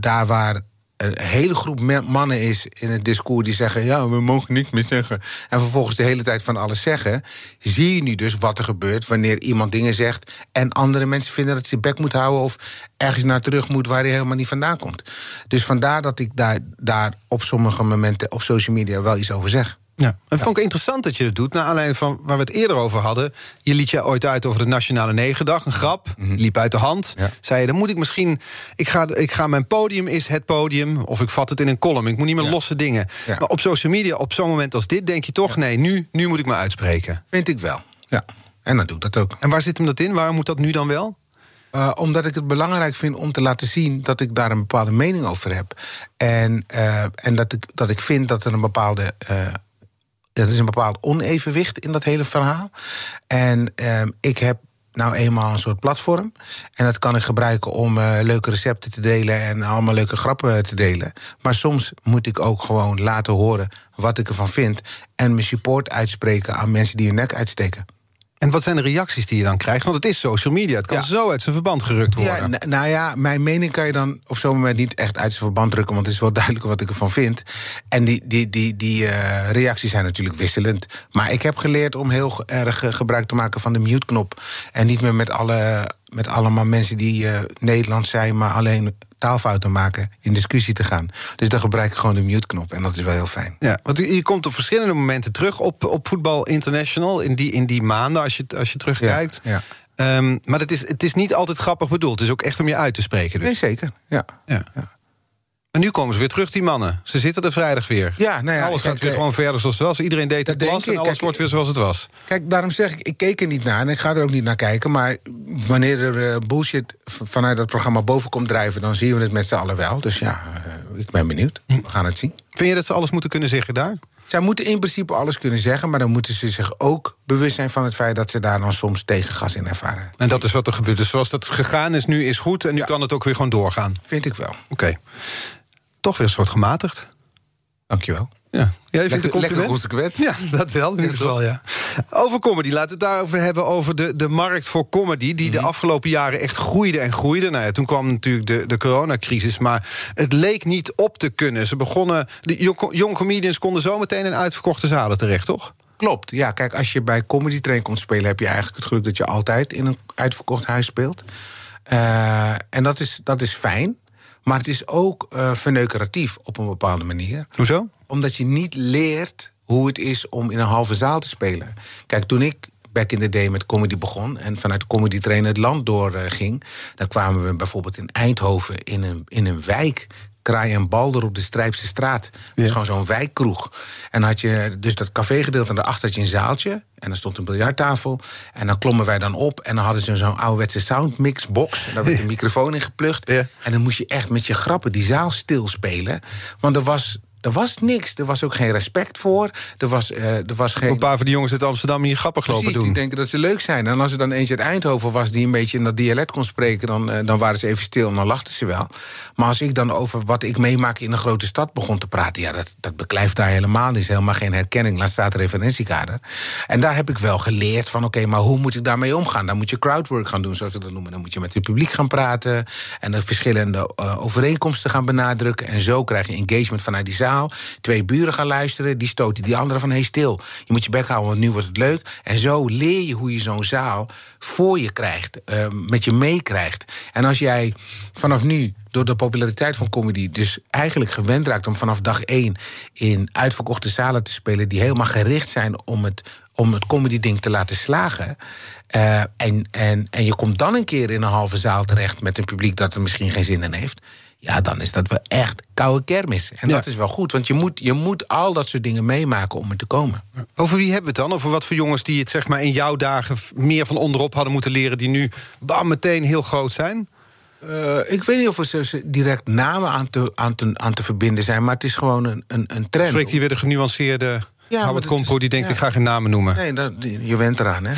daar waar een hele groep mannen is in het discours die zeggen: ja, we mogen niks meer zeggen. En vervolgens de hele tijd van alles zeggen. Zie je nu dus wat er gebeurt wanneer iemand dingen zegt. en andere mensen vinden dat ze bek moet houden. of ergens naar terug moet waar hij helemaal niet vandaan komt. Dus vandaar dat ik daar, daar op sommige momenten op social media wel iets over zeg. Ja, en vond ik interessant dat je dat doet. Naar aanleiding van waar we het eerder over hadden. Je liet je ooit uit over de Nationale Negendag. Een grap. Mhm. Liep uit de hand. Zei je, dan moet ik misschien. Ik ga, ik ga mijn podium is het podium. Of ik vat het in een column. Ik moet niet meer losse dingen. Maar op social media, op zo'n moment als dit, denk je toch: nee, nu, nu moet ik me uitspreken. Vind ik wel. Ja. En dan doe ik dat ook. En waar zit hem dat in? Waarom moet dat nu dan wel? Uh, omdat ik het belangrijk vind om te laten zien dat ik daar een bepaalde mening over heb. En, uh, en dat, ik, dat ik vind dat er een bepaalde uh, er is een bepaald onevenwicht in dat hele verhaal. En ehm, ik heb nou eenmaal een soort platform. En dat kan ik gebruiken om uh, leuke recepten te delen en allemaal leuke grappen te delen. Maar soms moet ik ook gewoon laten horen wat ik ervan vind. En mijn support uitspreken aan mensen die hun nek uitsteken. En wat zijn de reacties die je dan krijgt? Want het is social media. Het kan zo uit zijn verband gerukt worden. Ja, nou ja, mijn mening kan je dan op zo'n moment niet echt uit zijn verband drukken. Want het is wel duidelijk wat ik ervan vind. En die, die, die, die uh, reacties zijn natuurlijk wisselend. Maar ik heb geleerd om heel erg eh, gebruik te maken van de mute-knop. En niet meer met, alle, met allemaal mensen die uh, Nederlands zijn, maar alleen taalfouten maken, in discussie te gaan. Dus dan gebruik ik gewoon de mute-knop en dat is wel heel fijn. Ja, want je komt op verschillende momenten terug op, op Voetbal International, in die, in die maanden als je, als je terugkijkt. Ja, ehm, maar het is, het is niet altijd grappig bedoeld. Het is ook echt om je uit te spreken. Dus. Nee, zeker. Ja. ja. En nu komen ze weer terug, die mannen. Ze zitten er vrijdag weer. Ja, nou ja, alles gaat weer gewoon verder zoals het was. Iedereen deed het en alles wordt weer zoals het was. Kijk, daarom zeg ik, ik keek er niet naar en ik ga er ook niet naar kijken. Maar wanneer er uh, bullshit vanuit dat programma boven komt drijven... dan zien we het met z'n allen wel. Dus ja, uh, ik ben benieuwd. We gaan het zien. Vind je dat ze alles moeten kunnen zeggen daar? Zij moeten in principe alles kunnen zeggen, maar dan moeten ze zich ook bewust zijn van het feit dat ze daar dan soms tegengas in ervaren. En dat is wat er gebeurt. Dus zoals dat gegaan is, nu is goed en nu kan het ook weer gewoon doorgaan. Vind ik wel. Oké toch weer een soort gematigd. Dankjewel. Ja, ja je lekker, lekker consequent. Ja, dat wel, in ieder geval, ja. Over comedy, laten we het daarover hebben... over de, de markt voor comedy... die de mhm. afgelopen jaren echt groeide en groeide. Nou ja, toen kwam natuurlijk de, de coronacrisis... maar het leek niet op te kunnen. Ze begonnen... De jong comedians konden zometeen in uitverkochte zalen terecht, toch? Klopt, ja. Kijk, als je bij Comedy Train komt spelen... heb je eigenlijk het geluk dat je altijd in een uitverkocht huis speelt. Uh, en dat is, dat is fijn. Maar het is ook uh, verneukeratief op een bepaalde manier. Hoezo? Omdat je niet leert hoe het is om in een halve zaal te spelen. Kijk, toen ik back in the day met comedy begon... en vanuit comedy trainer het land doorging... Uh, dan kwamen we bijvoorbeeld in Eindhoven in een, in een wijk kraai en balder op de Strijpse straat. Dat is gewoon zo'n wijkkroeg. En dan had je dus dat cafégedeelte en daarachter had je een zaaltje. En dan stond een biljarttafel. En dan klommen wij dan op. En dan hadden ze zo'n ouderwetse soundmixbox. Daar werd een microfoon in geplucht. En dan moest je echt met je grappen die zaal stilspelen. Want er was er was niks. Er was ook geen respect voor. Er was, uh, er was geen... Een paar van die jongens uit Amsterdam hier grappig lopen doen. die denken dat ze leuk zijn. En als er dan eentje uit Eindhoven was die een beetje in dat dialect kon spreken... dan, uh, dan waren ze even stil en dan lachten ze wel. Maar als ik dan over wat ik meemaak in een grote stad begon te praten... ja, dat, dat beklijft daar helemaal niet. is helemaal geen herkenning. Laat staat referentiekader. En daar heb ik wel geleerd van... oké, maar hoe moet ik daarmee omgaan? Dan moet je crowdwork gaan doen, zoals we dat noemen. Dan moet je met het publiek gaan praten... en de verschillende uh, overeenkomsten gaan benadrukken. En zo krijg je engagement vanuit die zaal Twee buren gaan luisteren, die stoten die andere van... hé, stil, je moet je bek houden, want nu wordt het leuk. En zo leer je hoe je zo'n zaal voor je krijgt, uh, met je meekrijgt. En als jij vanaf nu door de populariteit van comedy dus eigenlijk gewend raakt om vanaf dag één in uitverkochte zalen te spelen die helemaal gericht zijn om het, om het comedy-ding te laten slagen. Uh, en, en, en je komt dan een keer in een halve zaal terecht met een publiek dat er misschien geen zin in heeft. Ja, dan is dat wel echt koude kermis. En dat is wel goed, want je moet, je moet al dat soort dingen meemaken om er te komen. Over wie hebben we het dan? Over wat voor jongens die het zeg maar, in jouw dagen meer van onderop hadden moeten leren, die nu bam, meteen heel groot zijn? Uh, ik weet niet of er direct namen aan te, aan, te, aan te verbinden zijn, maar het is gewoon een, een, een trend. Spreekt hier weer de genuanceerde Ja, Howard is- die denkt, ja. ik ga geen namen noemen. Nee, dat, je went eraan, hè.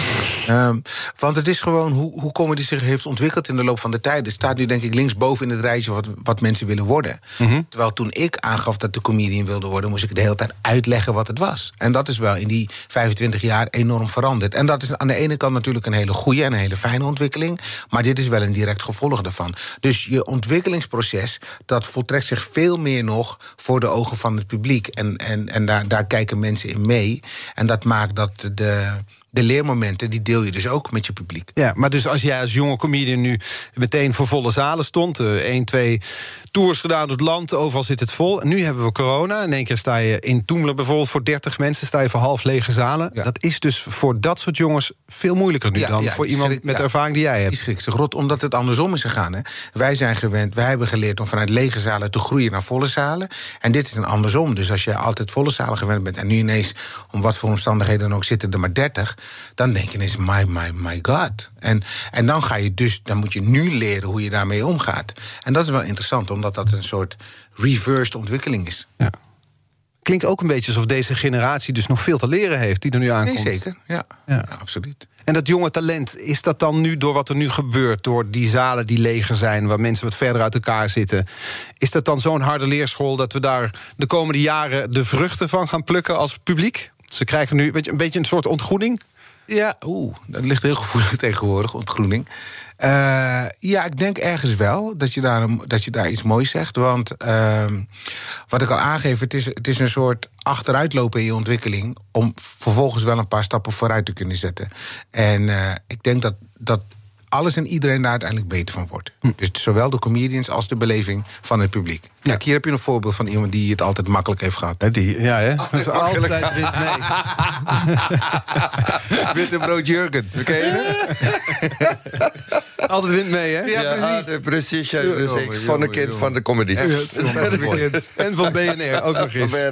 Ehm, want het is gewoon hoe, hoe comedy zich heeft ontwikkeld in de loop van de tijd. Het staat nu denk ik linksboven in het rijtje wat, wat mensen willen worden. Mhm. Terwijl toen ik aangaf dat de comedian wilde worden... moest ik de hele tijd uitleggen wat het was. En dat is wel in die 25 jaar enorm veranderd. En dat is aan de ene kant natuurlijk een hele goede en een hele fijne ontwikkeling... maar dit is wel een direct gevolg daarvan. Dus je ontwikkelingsproces, dat voltrekt zich veel meer nog... voor de ogen van het publiek. En, en, en daar, daar kijken mensen in mee. En dat maakt dat de, de leermomenten, die deel je dus ook met je publiek. Ja, maar dus als jij als jonge comedian nu meteen voor volle zalen stond... eh, één, twee tours gedaan door het land, overal zit het vol. En nu hebben we corona. In één keer sta je in Toemelen bijvoorbeeld voor 30 mensen... sta je voor half lege zalen. Ja. Dat is dus voor dat soort jongens veel moeilijker nu... Ja, dan ja, voor die iemand schrik- met de ervaring die jij Die hebt. schrikt zich rot, omdat het andersom is gegaan. Hè. Wij zijn gewend, wij hebben geleerd om vanuit lege zalen te groeien naar volle zalen. En dit is een andersom. Dus als je altijd volle zalen gewend bent en nu ineens, om wat voor omstandigheden dan ook, zitten er maar 30, dan denk je ineens, my, my, my god. En, en dan ga je dus, dan moet je nu leren hoe je daarmee omgaat. En dat is wel interessant, omdat dat een soort reversed ontwikkeling is. Ja. Klinkt ook een beetje alsof deze generatie dus nog veel te leren heeft... die er nu aankomt. Nee, zeker. Ja, Ja. ja. absoluut. En dat jonge talent, is dat dan nu door wat er nu gebeurt... door die zalen die leger zijn, waar mensen wat verder uit elkaar zitten... is dat dan zo'n harde leerschool dat we daar de komende jaren... de vruchten van gaan plukken als publiek? Ze krijgen nu weet je, een beetje een soort ontgroening. Ja, oeh, dat ligt heel gevoelig tegenwoordig, ontgroening. Eh, ja, ik denk ergens wel dat je daar, een- dat je daar iets moois zegt. Want ehm, wat ik al aangeef, het is, het is een soort achteruitlopen in je ontwikkeling... om vervolgens wel een paar stappen vooruit te kunnen zetten. En eh, ik denk dat, dat alles en iedereen daar uiteindelijk beter van wordt. Dus zowel de comedians als de beleving van het publiek. Kijk, hier heb je een voorbeeld van iemand die het altijd makkelijk heeft gehad. Ja, die, ja hè? Dat is altijd wint mee. Witte brood Jurgen, ken Altijd wint mee, hè? Ja, precies. ah, precies. ja. Dus Jongen, ik van een kind van de comedy. En van BNR ook nog eens.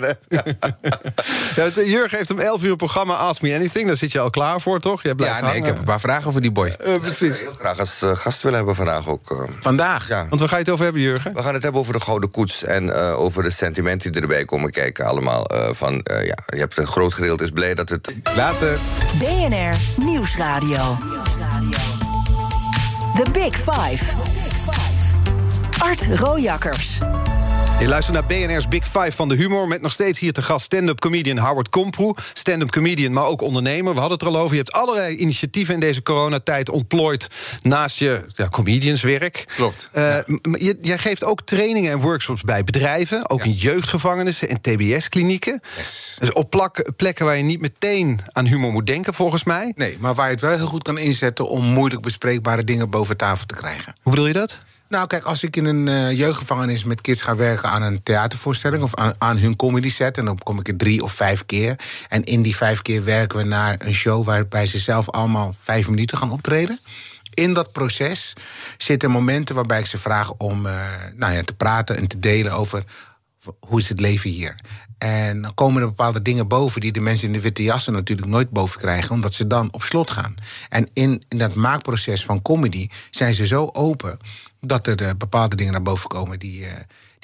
Ja, Jurgen heeft om 11 uur programma Ask Me Anything. Daar zit je al klaar voor, toch? Jij blijft Ja, nee, ik heb een paar vragen voor die boy. Eh, precies. Heel graag als eh, gast willen hebben vandaag ook. eh. Vandaag? ja. Want waar ga je het over hebben, Jurgen? We gaan het hebben over de Gouden Koets en eh, over de sentimenten die erbij komen kijken. Allemaal eh, van, eh, ja, je hebt een groot gedeelte is blij dat het... Later. BNR Nieuwsradio. The Big Five. Art Rojakkers. Je luistert naar BNR's Big Five van de humor... met nog steeds hier te gast stand-up comedian Howard Komproe. Stand-up comedian, maar ook ondernemer. We hadden het er al over. Je hebt allerlei initiatieven in deze coronatijd ontplooid... naast je ja, comedianswerk. Klopt, m- je, jij geeft ook trainingen en workshops bij bedrijven... ook in jeugdgevangenissen en tbs-klinieken. Yes. Dus op plak- plekken waar je niet meteen aan humor moet denken, volgens mij. Nee, maar waar je het wel heel goed kan inzetten om moeilijk bespreekbare dingen boven tafel te krijgen. Hoe bedoel je dat? Nou, kijk, als ik in een eh, jeugdgevangenis met kids ga werken aan een theatervoorstelling of aan, hun comedy set, en dan kom ik er drie of vijf keer. En in die vijf keer werken we naar een show waarbij ze zelf allemaal vijf minuten gaan optreden. In dat proces zitten momenten waarbij ik ze vraag om eh, nou ja, te praten en te delen over hoe is het leven hier. En dan komen er bepaalde dingen boven die de mensen in de witte jassen natuurlijk nooit boven krijgen, omdat ze dan op slot gaan. En in dat maakproces van comedy zijn ze zo open dat er eh, bepaalde dingen naar boven komen die, eh,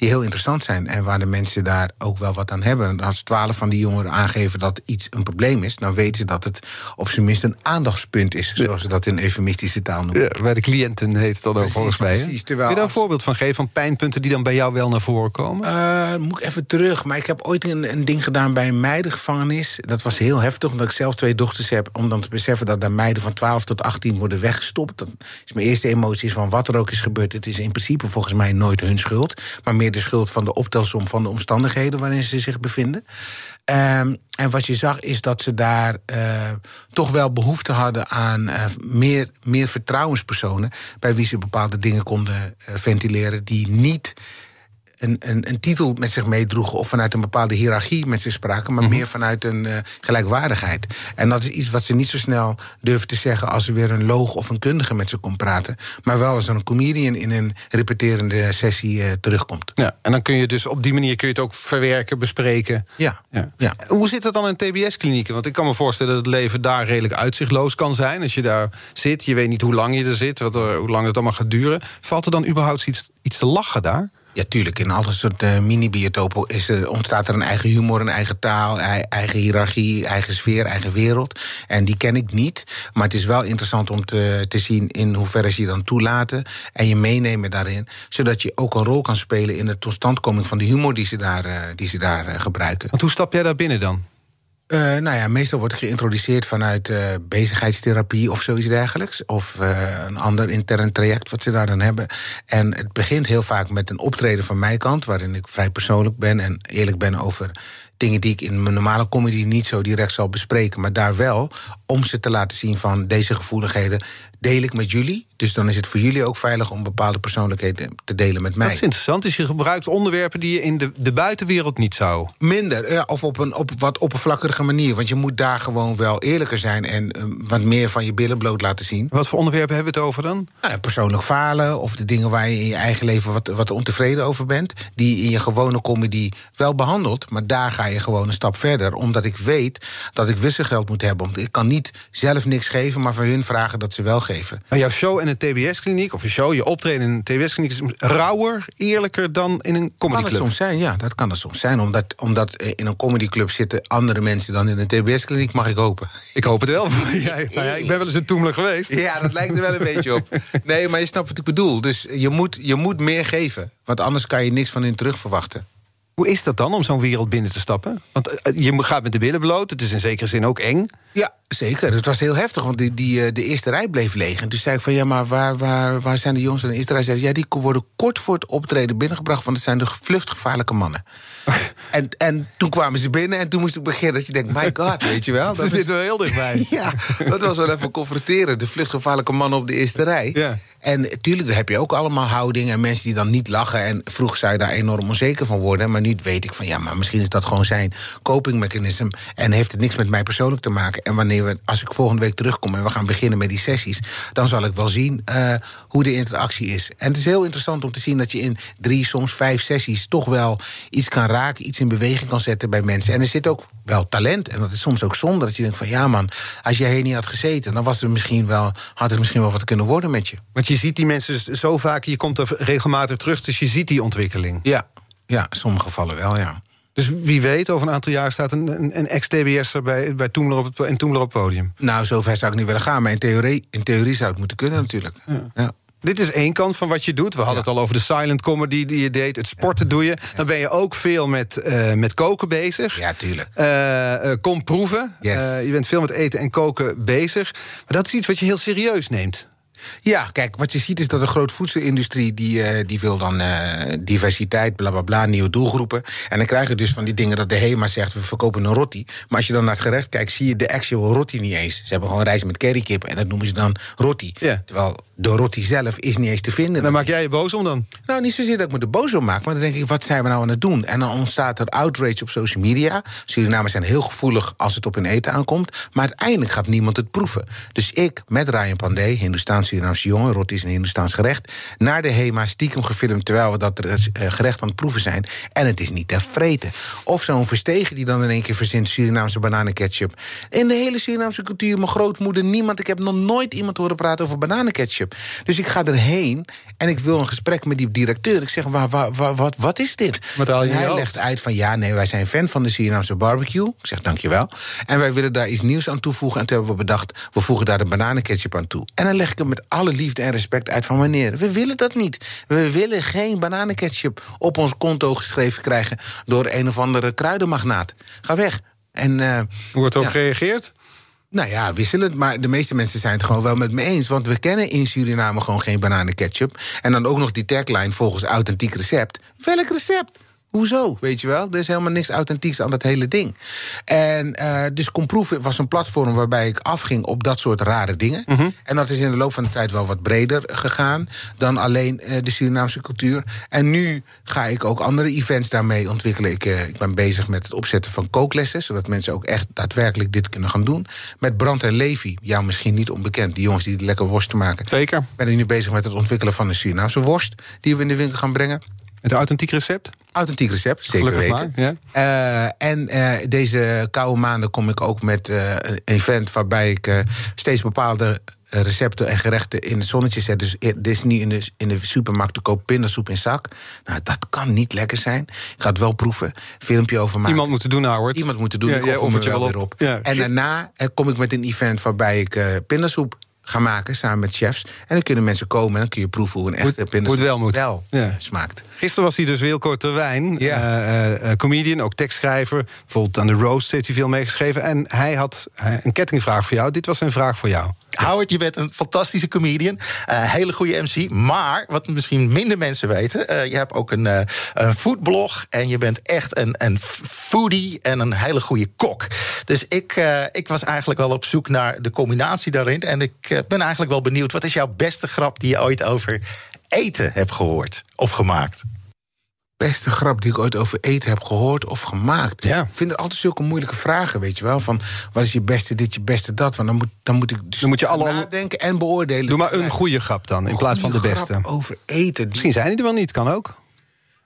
die heel interessant zijn. En waar de mensen daar ook wel wat aan hebben. Als twaalf van die jongeren aangeven dat iets een probleem is, dan weten ze dat het op zijn minst een aandachtspunt is, zoals ze dat in eufemistische taal noemen. Ja, bij de cliënten heet het dan ook volgens mij. precies, terwijl Kun je daar een voorbeeld van geven van pijnpunten die dan bij jou wel naar voren komen? Eh, moet ik even terug. Maar ik heb ooit een, een ding gedaan bij een meidengevangenis. Dat was heel heftig, omdat ik zelf twee dochters heb. Om dan te beseffen dat daar meiden van 12 tot 18 worden weggestopt. Dan is mijn eerste emotie is van wat er ook is gebeurd. Het is in principe volgens mij nooit hun schuld. Maar meer de schuld van de optelsom van de omstandigheden waarin ze zich bevinden. Ehm, en wat je zag is dat ze daar eh, toch wel behoefte hadden aan eh, meer, meer vertrouwenspersonen. bij wie ze bepaalde dingen konden eh, ventileren die niet een, een, een titel met zich meedroegen of vanuit een bepaalde hiërarchie met zich spraken, maar meer vanuit een eh, gelijkwaardigheid. En dat is iets wat ze niet zo snel durven te zeggen als er weer een loog of een kundige met ze komt praten, maar wel als er een comedian in een repeterende sessie eh, terugkomt. Ja, en dan kun je dus op die manier kun je het ook verwerken, bespreken. Ja, Ja. ja. Hoe zit dat dan in TBS-klinieken? Want ik kan me voorstellen dat het leven daar redelijk uitzichtloos kan zijn. Als je daar zit, je weet niet hoe lang je er zit, wat er, hoe lang het allemaal gaat duren. Valt er dan überhaupt iets, iets te lachen daar? Ja, tuurlijk. In alle soort uh, mini-biotopen er, ontstaat er een eigen humor, een eigen taal, eigen hiërarchie, eigen sfeer, eigen wereld. En die ken ik niet. Maar het is wel interessant om te, te zien in hoeverre ze je dan toelaten en je meenemen daarin. Zodat je ook een rol kan spelen in de totstandkoming van de humor die ze daar, uh, die ze daar uh, gebruiken. Want hoe stap jij daar binnen dan? Uh, nou ja, meestal wordt geïntroduceerd vanuit uh, bezigheidstherapie of zoiets dergelijks. Of uh, een ander intern traject wat ze daar dan hebben. En het begint heel vaak met een optreden van mijn kant, waarin ik vrij persoonlijk ben en eerlijk ben over dingen die ik in mijn normale comedy niet zo direct zal bespreken, maar daar wel om ze te laten zien van deze gevoeligheden deel ik met jullie. Dus dan is het voor jullie ook veilig om bepaalde persoonlijkheden te delen met mij. Dat is interessant. Dus je gebruikt onderwerpen die je in de, de buitenwereld niet zou. Minder, ja, of op een op wat oppervlakkige manier. Want je moet daar gewoon wel eerlijker zijn en uh, wat meer van je billen bloot laten zien. Wat voor onderwerpen hebben we het over dan? Nou, persoonlijk falen of de dingen waar je in je eigen leven wat, wat ontevreden over bent. Die in je gewone comedy wel behandeld. Maar daar ga je gewoon een stap verder. Omdat ik weet dat ik wisselgeld moet hebben. Want ik kan niet zelf niks geven, maar van hun vragen dat ze wel geven. Maar jouw show in een TBS-kliniek, of je show, je optreden in een TBS-kliniek... is rauwer, eerlijker dan in een comedyclub? Kan het soms zijn, ja. Dat kan het soms zijn. Omdat, omdat in een comedyclub zitten andere mensen dan in een TBS-kliniek, mag ik hopen. Ik hoop het wel. ja, nou ja, ik ben wel eens een toemler geweest. Ja, dat lijkt er wel een beetje op. Nee, maar je snapt wat ik bedoel. Dus je moet, je moet meer geven. Want anders kan je niks van hun terug verwachten. Hoe is dat dan om zo'n wereld binnen te stappen? Want je gaat met de billen bloot, het is in zekere zin ook eng. Ja, zeker. Het was heel heftig, want die, die, de eerste rij bleef leeg. En toen zei ik van, ja, maar waar, waar, waar zijn de jongens? En de eerste rij zei ja, die worden kort voor het optreden binnengebracht... want het zijn de vluchtgevaarlijke mannen. en, en toen kwamen ze binnen en toen moest ik beginnen... dat je denkt, my god, weet je wel. ze zitten wel heel dichtbij. ja, dat was wel even confronteren. De vluchtgevaarlijke mannen op de eerste rij. Ja. En natuurlijk, daar heb je ook allemaal houdingen en mensen die dan niet lachen. En vroeg zou je daar enorm onzeker van worden. Maar nu weet ik van ja, maar misschien is dat gewoon zijn copingmechanisme. En heeft het niks met mij persoonlijk te maken. En wanneer we, als ik volgende week terugkom en we gaan beginnen met die sessies, dan zal ik wel zien uh, hoe de interactie is. En het is heel interessant om te zien dat je in drie, soms vijf sessies toch wel iets kan raken, iets in beweging kan zetten bij mensen. En er zit ook wel talent. En dat is soms ook zonde dat je denkt van ja man, als je hier niet had gezeten, dan was er misschien wel, had het misschien wel wat kunnen worden met je. Je ziet die mensen zo vaak, je komt er regelmatig terug, dus je ziet die ontwikkeling. Ja, ja in sommige gevallen wel, ja. Dus wie weet, over een aantal jaar staat een, een, een ex-TBS'er bij, bij Toemler op het, in Toemler op het podium. Nou, zover zou ik niet willen gaan, maar in theorie, in theorie zou het moeten kunnen natuurlijk. Ja. ja. Dit is één kant van wat je doet. We hadden ja. het al over de silent comedy die je deed. Het sporten doe je. Dan ben je ook veel met, uh, met koken bezig. Ja, tuurlijk. Uh, uh, kom proeven. Yes. je bent veel met eten en koken bezig. Maar dat is iets wat je heel serieus neemt. Ja, kijk, wat je ziet is dat de grote voedselindustrie... die, uh, die wil dan uh, diversiteit, bla bla bla, nieuwe doelgroepen. En dan krijg je dus van die dingen dat de HEMA zegt... we verkopen een rotti. Maar als je dan naar het gerecht kijkt, zie je de actual rotti niet eens. Ze hebben gewoon rijst met currykip en dat noemen ze dan rotti. Ja. Terwijl de rotti zelf is niet eens te vinden. Dan maak jij je boos om dan? Nou, niet zozeer dat ik me er boos om maak... maar dan denk ik, wat zijn we nou aan het doen? En dan ontstaat er outrage op social media. Surinamers zijn heel gevoelig als het op hun eten aankomt... maar uiteindelijk gaat niemand het proeven. Dus ik, met Ryan Pandey, Hindoestaans Surinaamse jongen... roti is een Hindoestaans gerecht... naar de HEMA stiekem gefilmd... terwijl we dat gerecht aan het proeven zijn. En het is niet te vreten. Of zo'n verstegen die dan in één keer verzint... Surinaamse bananenketchup. In de hele Surinaamse cultuur, mijn grootmoeder, niemand... ik heb nog nooit iemand horen praten over bananenketchup. Dus ik ga erheen en ik wil een gesprek met die directeur. Ik zeg, waar, waar, waar, wat, wat is dit? Wat haal je en hij hoofd? legt uit van, ja, nee, wij zijn fan van de Surinaamse barbecue. Ik zeg, dankjewel. En wij willen daar iets nieuws aan toevoegen. En toen hebben we bedacht, we voegen daar de bananenketchup aan toe. En dan leg ik hem met alle liefde en respect uit van, meneer, we willen dat niet. We willen geen bananenketchup op ons konto geschreven krijgen... door een of andere kruidenmagnaat. Ga weg. En, uh, Hoe wordt erop ja. gereageerd? Nou ja, wisselend. Maar de meeste mensen zijn het gewoon wel met me eens. Want we kennen in Suriname gewoon geen bananenketchup. En dan ook nog die tagline volgens authentiek recept. Welk recept? Hoezo? Weet je wel? Er is helemaal niks authentieks aan dat hele ding. En uh, dus Komproef was een platform waarbij ik afging op dat soort rare dingen. Mhm. En dat is in de loop van de tijd wel wat breder gegaan dan alleen uh, de Surinaamse cultuur. En nu ga ik ook andere events daarmee ontwikkelen. Ik, uh, ik ben bezig met het opzetten van kooklessen, zodat mensen ook echt daadwerkelijk dit kunnen gaan doen. Met Brand en Levi, jou misschien niet onbekend, die jongens die lekker worsten maken. Zeker. Ik ben nu bezig met het ontwikkelen van een Surinaamse worst die we in de winkel gaan brengen. Het authentiek recept? Authentiek recept, zeker Gelukkig weten. maar, Uh, en uh, deze koude maanden kom ik ook met uh, een event waarbij ik steeds bepaalde recepten en gerechten in het zonnetje zet. Dus dit is niet in de, in de supermarkt te koop pindasoep in zak. Nou, dat kan niet lekker zijn. Ik ga het wel proeven. Filmpje over maken. Iemand moeten doen, Howard. Iemand moeten doen. Ja, ik jij offert je wel weer op. op. Ja, en daarna kom ik met een event waarbij ik pindasoep ga maken samen met chefs. En dan kunnen mensen komen en dan kun je proeven hoe een echte het wel moet. wel Ja. smaakt. Gisteren was hij dus Wilco Terwijn, Ja. eh, eh, comedian, ook tekstschrijver. Bijvoorbeeld aan de Roast heeft hij veel meegeschreven. En hij had eh, een kettingvraag voor jou. Dit was een vraag voor jou. Howard, je bent een fantastische comedian. eh, hele goede MC. Maar, wat misschien minder mensen weten... eh, je hebt ook een, eh, een foodblog... en je bent echt een, een foodie en een hele goede kok. Dus ik, ik was eigenlijk wel op zoek naar de combinatie daarin. En ik ben eigenlijk wel benieuwd... wat is jouw beste grap die je ooit over eten hebt gehoord of gemaakt? Beste grap die ik ooit over eten heb gehoord of gemaakt. Ja. Ik vind er altijd zulke moeilijke vragen, weet je wel. Van wat is je beste dit, je beste dat? Want dan moet, dan moet ik dus Dan moet je alle- nadenken en beoordelen. Doe maar een goede grap dan, in plaats van de beste. grap over eten. Die- Misschien zijn die er wel niet, kan ook.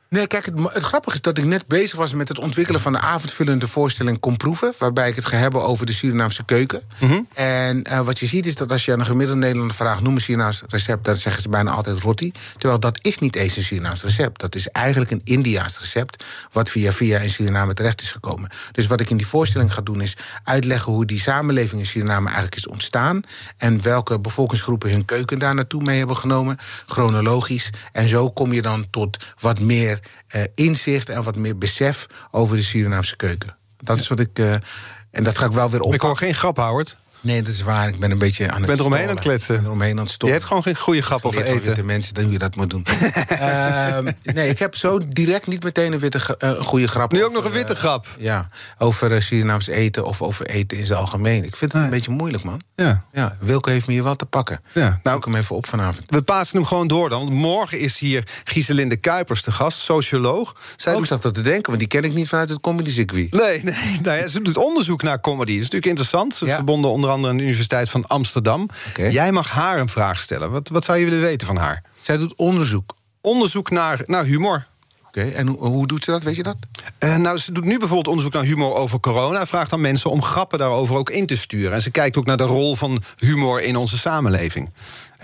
Nee, kijk, het, het grappige is dat ik net bezig was met het ontwikkelen van de avondvullende voorstelling Kom Proeven. Waarbij ik het ga hebben over de Surinaamse keuken. Mhm. En eh, wat je ziet is dat als je aan een gemiddelde Nederlander vraagt: noem een Surinaams recept, dan zeggen ze bijna altijd roti. Terwijl dat is niet eens een Surinaams recept. Dat is eigenlijk een Indiaas recept. Wat via via in Suriname terecht is gekomen. Dus wat ik in die voorstelling ga doen is uitleggen hoe die samenleving in Suriname eigenlijk is ontstaan. En welke bevolkingsgroepen hun keuken daar naartoe mee hebben genomen. Chronologisch. En zo kom je dan tot wat meer eh, inzicht en wat meer besef over de Surinaamse keuken. Dat is wat ik. eh, en dat ga ik wel weer op. Ik hoor geen grap, Howard. Nee, dat is waar. Ik ben een beetje aan het bent eromheen aan het kletsen. Ik ben eromheen aan het Je storen. hebt gewoon geen goede grap over eten. witte mensen, dan hoe je dat moet doen. Ehm, nee, ik heb zo direct niet meteen een, witte, eh, een goede grap. Nu ook over, nog een witte eh, grap. ja, over uh, Surinaams eten of over eten in zijn algemeen. Ik vind het een beetje moeilijk, man. Ja. Ja, Wilco heeft me hier wel te pakken. Ja, Nou, Zoek hem even op vanavond. We pasen hem gewoon door dan. Want morgen is hier Gieselinde Kuipers te gast, socioloog. Zij Ook doet- zat dat te denken, want die ken ik niet vanuit het comedy circuit. Nee, nee, nou ja, ze doet onderzoek naar comedy. Dat is natuurlijk interessant. Ze Ja. verbonden onder andere aan de Universiteit van Amsterdam. Jij mag haar een vraag stellen. Wat, wat zou je willen weten van haar? Zij doet onderzoek. Onderzoek naar, naar humor. Oké, en hoe, hoe doet ze dat, weet je dat? Eh, nou, ze doet nu bijvoorbeeld onderzoek naar humor over corona. Vraagt aan mensen om grappen daarover ook in te sturen. En ze kijkt ook naar de rol van humor in onze samenleving.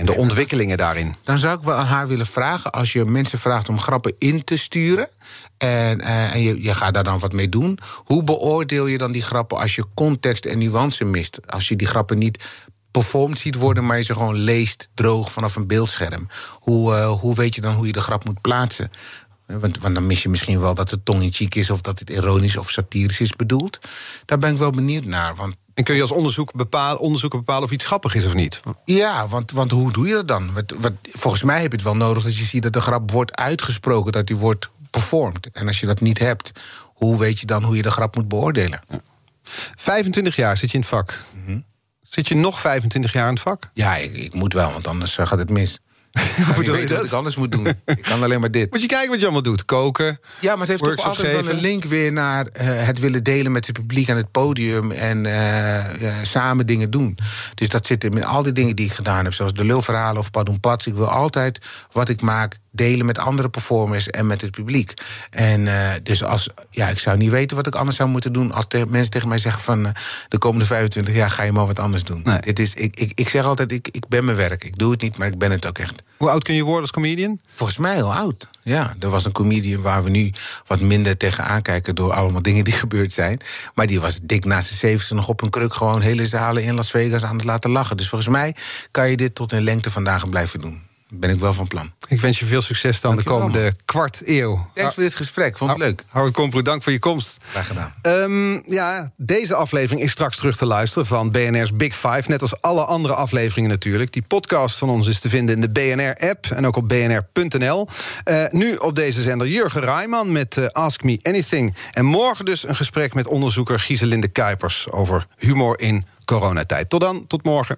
En de ontwikkelingen daarin. Dan zou ik wel aan haar willen vragen... als je mensen vraagt om grappen in te sturen... en, eh, en je, je gaat daar dan wat mee doen... hoe beoordeel je dan die grappen als je context en nuance mist? Als je die grappen niet performed ziet worden... maar je ze gewoon leest droog vanaf een beeldscherm. Hoe, eh, hoe weet je dan hoe je de grap moet plaatsen? Eh, Want, want dan mis je misschien wel dat het tong in cheek is... of dat het ironisch of satirisch is bedoeld. Daar ben ik wel benieuwd naar, want En kun je als onderzoek bepaal, onderzoeker bepalen of iets grappig is of niet? Ja, want, want hoe doe je dat dan? Wat, wat, volgens mij heb je het wel nodig dat je ziet dat de grap wordt uitgesproken, dat die wordt performed. En als je dat niet hebt, hoe weet je dan hoe je de grap moet beoordelen? 25 jaar zit je in het vak. Mhm. Zit je nog 25 jaar in het vak? Ja, ik, ik moet wel, want anders eh, gaat het mis. Hoe ik bedoel je dat? ik anders moet doen. Ik kan alleen maar dit. Moet je kijken wat je allemaal doet. Koken. Ja, maar het heeft toch altijd wel een link weer naar eh, het willen delen met het publiek aan het podium en eh, eh, samen dingen doen. Dus dat zit in al die dingen die ik gedaan heb, zoals de lulverhalen of Padoen Pats. Ik wil altijd wat ik maak delen met andere performers en met het publiek. En dus als, ja, ik zou niet weten wat ik anders zou moeten doen als te- mensen tegen mij zeggen van de komende 25 jaar ga je maar wat anders doen. Nee. Dit is, ik, ik, ik zeg altijd, ik, ik ben mijn werk. Ik doe het niet, maar ik ben het ook echt. Hoe oud kun je worden als comedian? Volgens mij heel oud. Ja, er was een comedian waar we nu wat minder tegen aankijken door allemaal dingen die gebeurd zijn. Maar die was dik naast de zeventigste nog op een kruk gewoon hele zalen in Las Vegas aan het laten lachen. Dus volgens mij kan je dit tot een lengte vandaag blijven doen. Ben ik wel van plan. Ik wens je veel succes dan de komende kwart eeuw. Thanks voor dit gesprek. Vond het leuk. Howard Komproe, dank voor je komst. Graag gedaan. Ehm, ja, deze aflevering is straks terug te luisteren van BNR's Big Five. Net als alle andere afleveringen natuurlijk. Die podcast van ons is te vinden in de BNR-app en ook op bnr.nl. Eh, nu op deze zender Jurgen Rijman met eh, Ask Me Anything. En morgen dus een gesprek met onderzoeker Gieselinde Kuipers... over humor in coronatijd. Tot dan, tot morgen.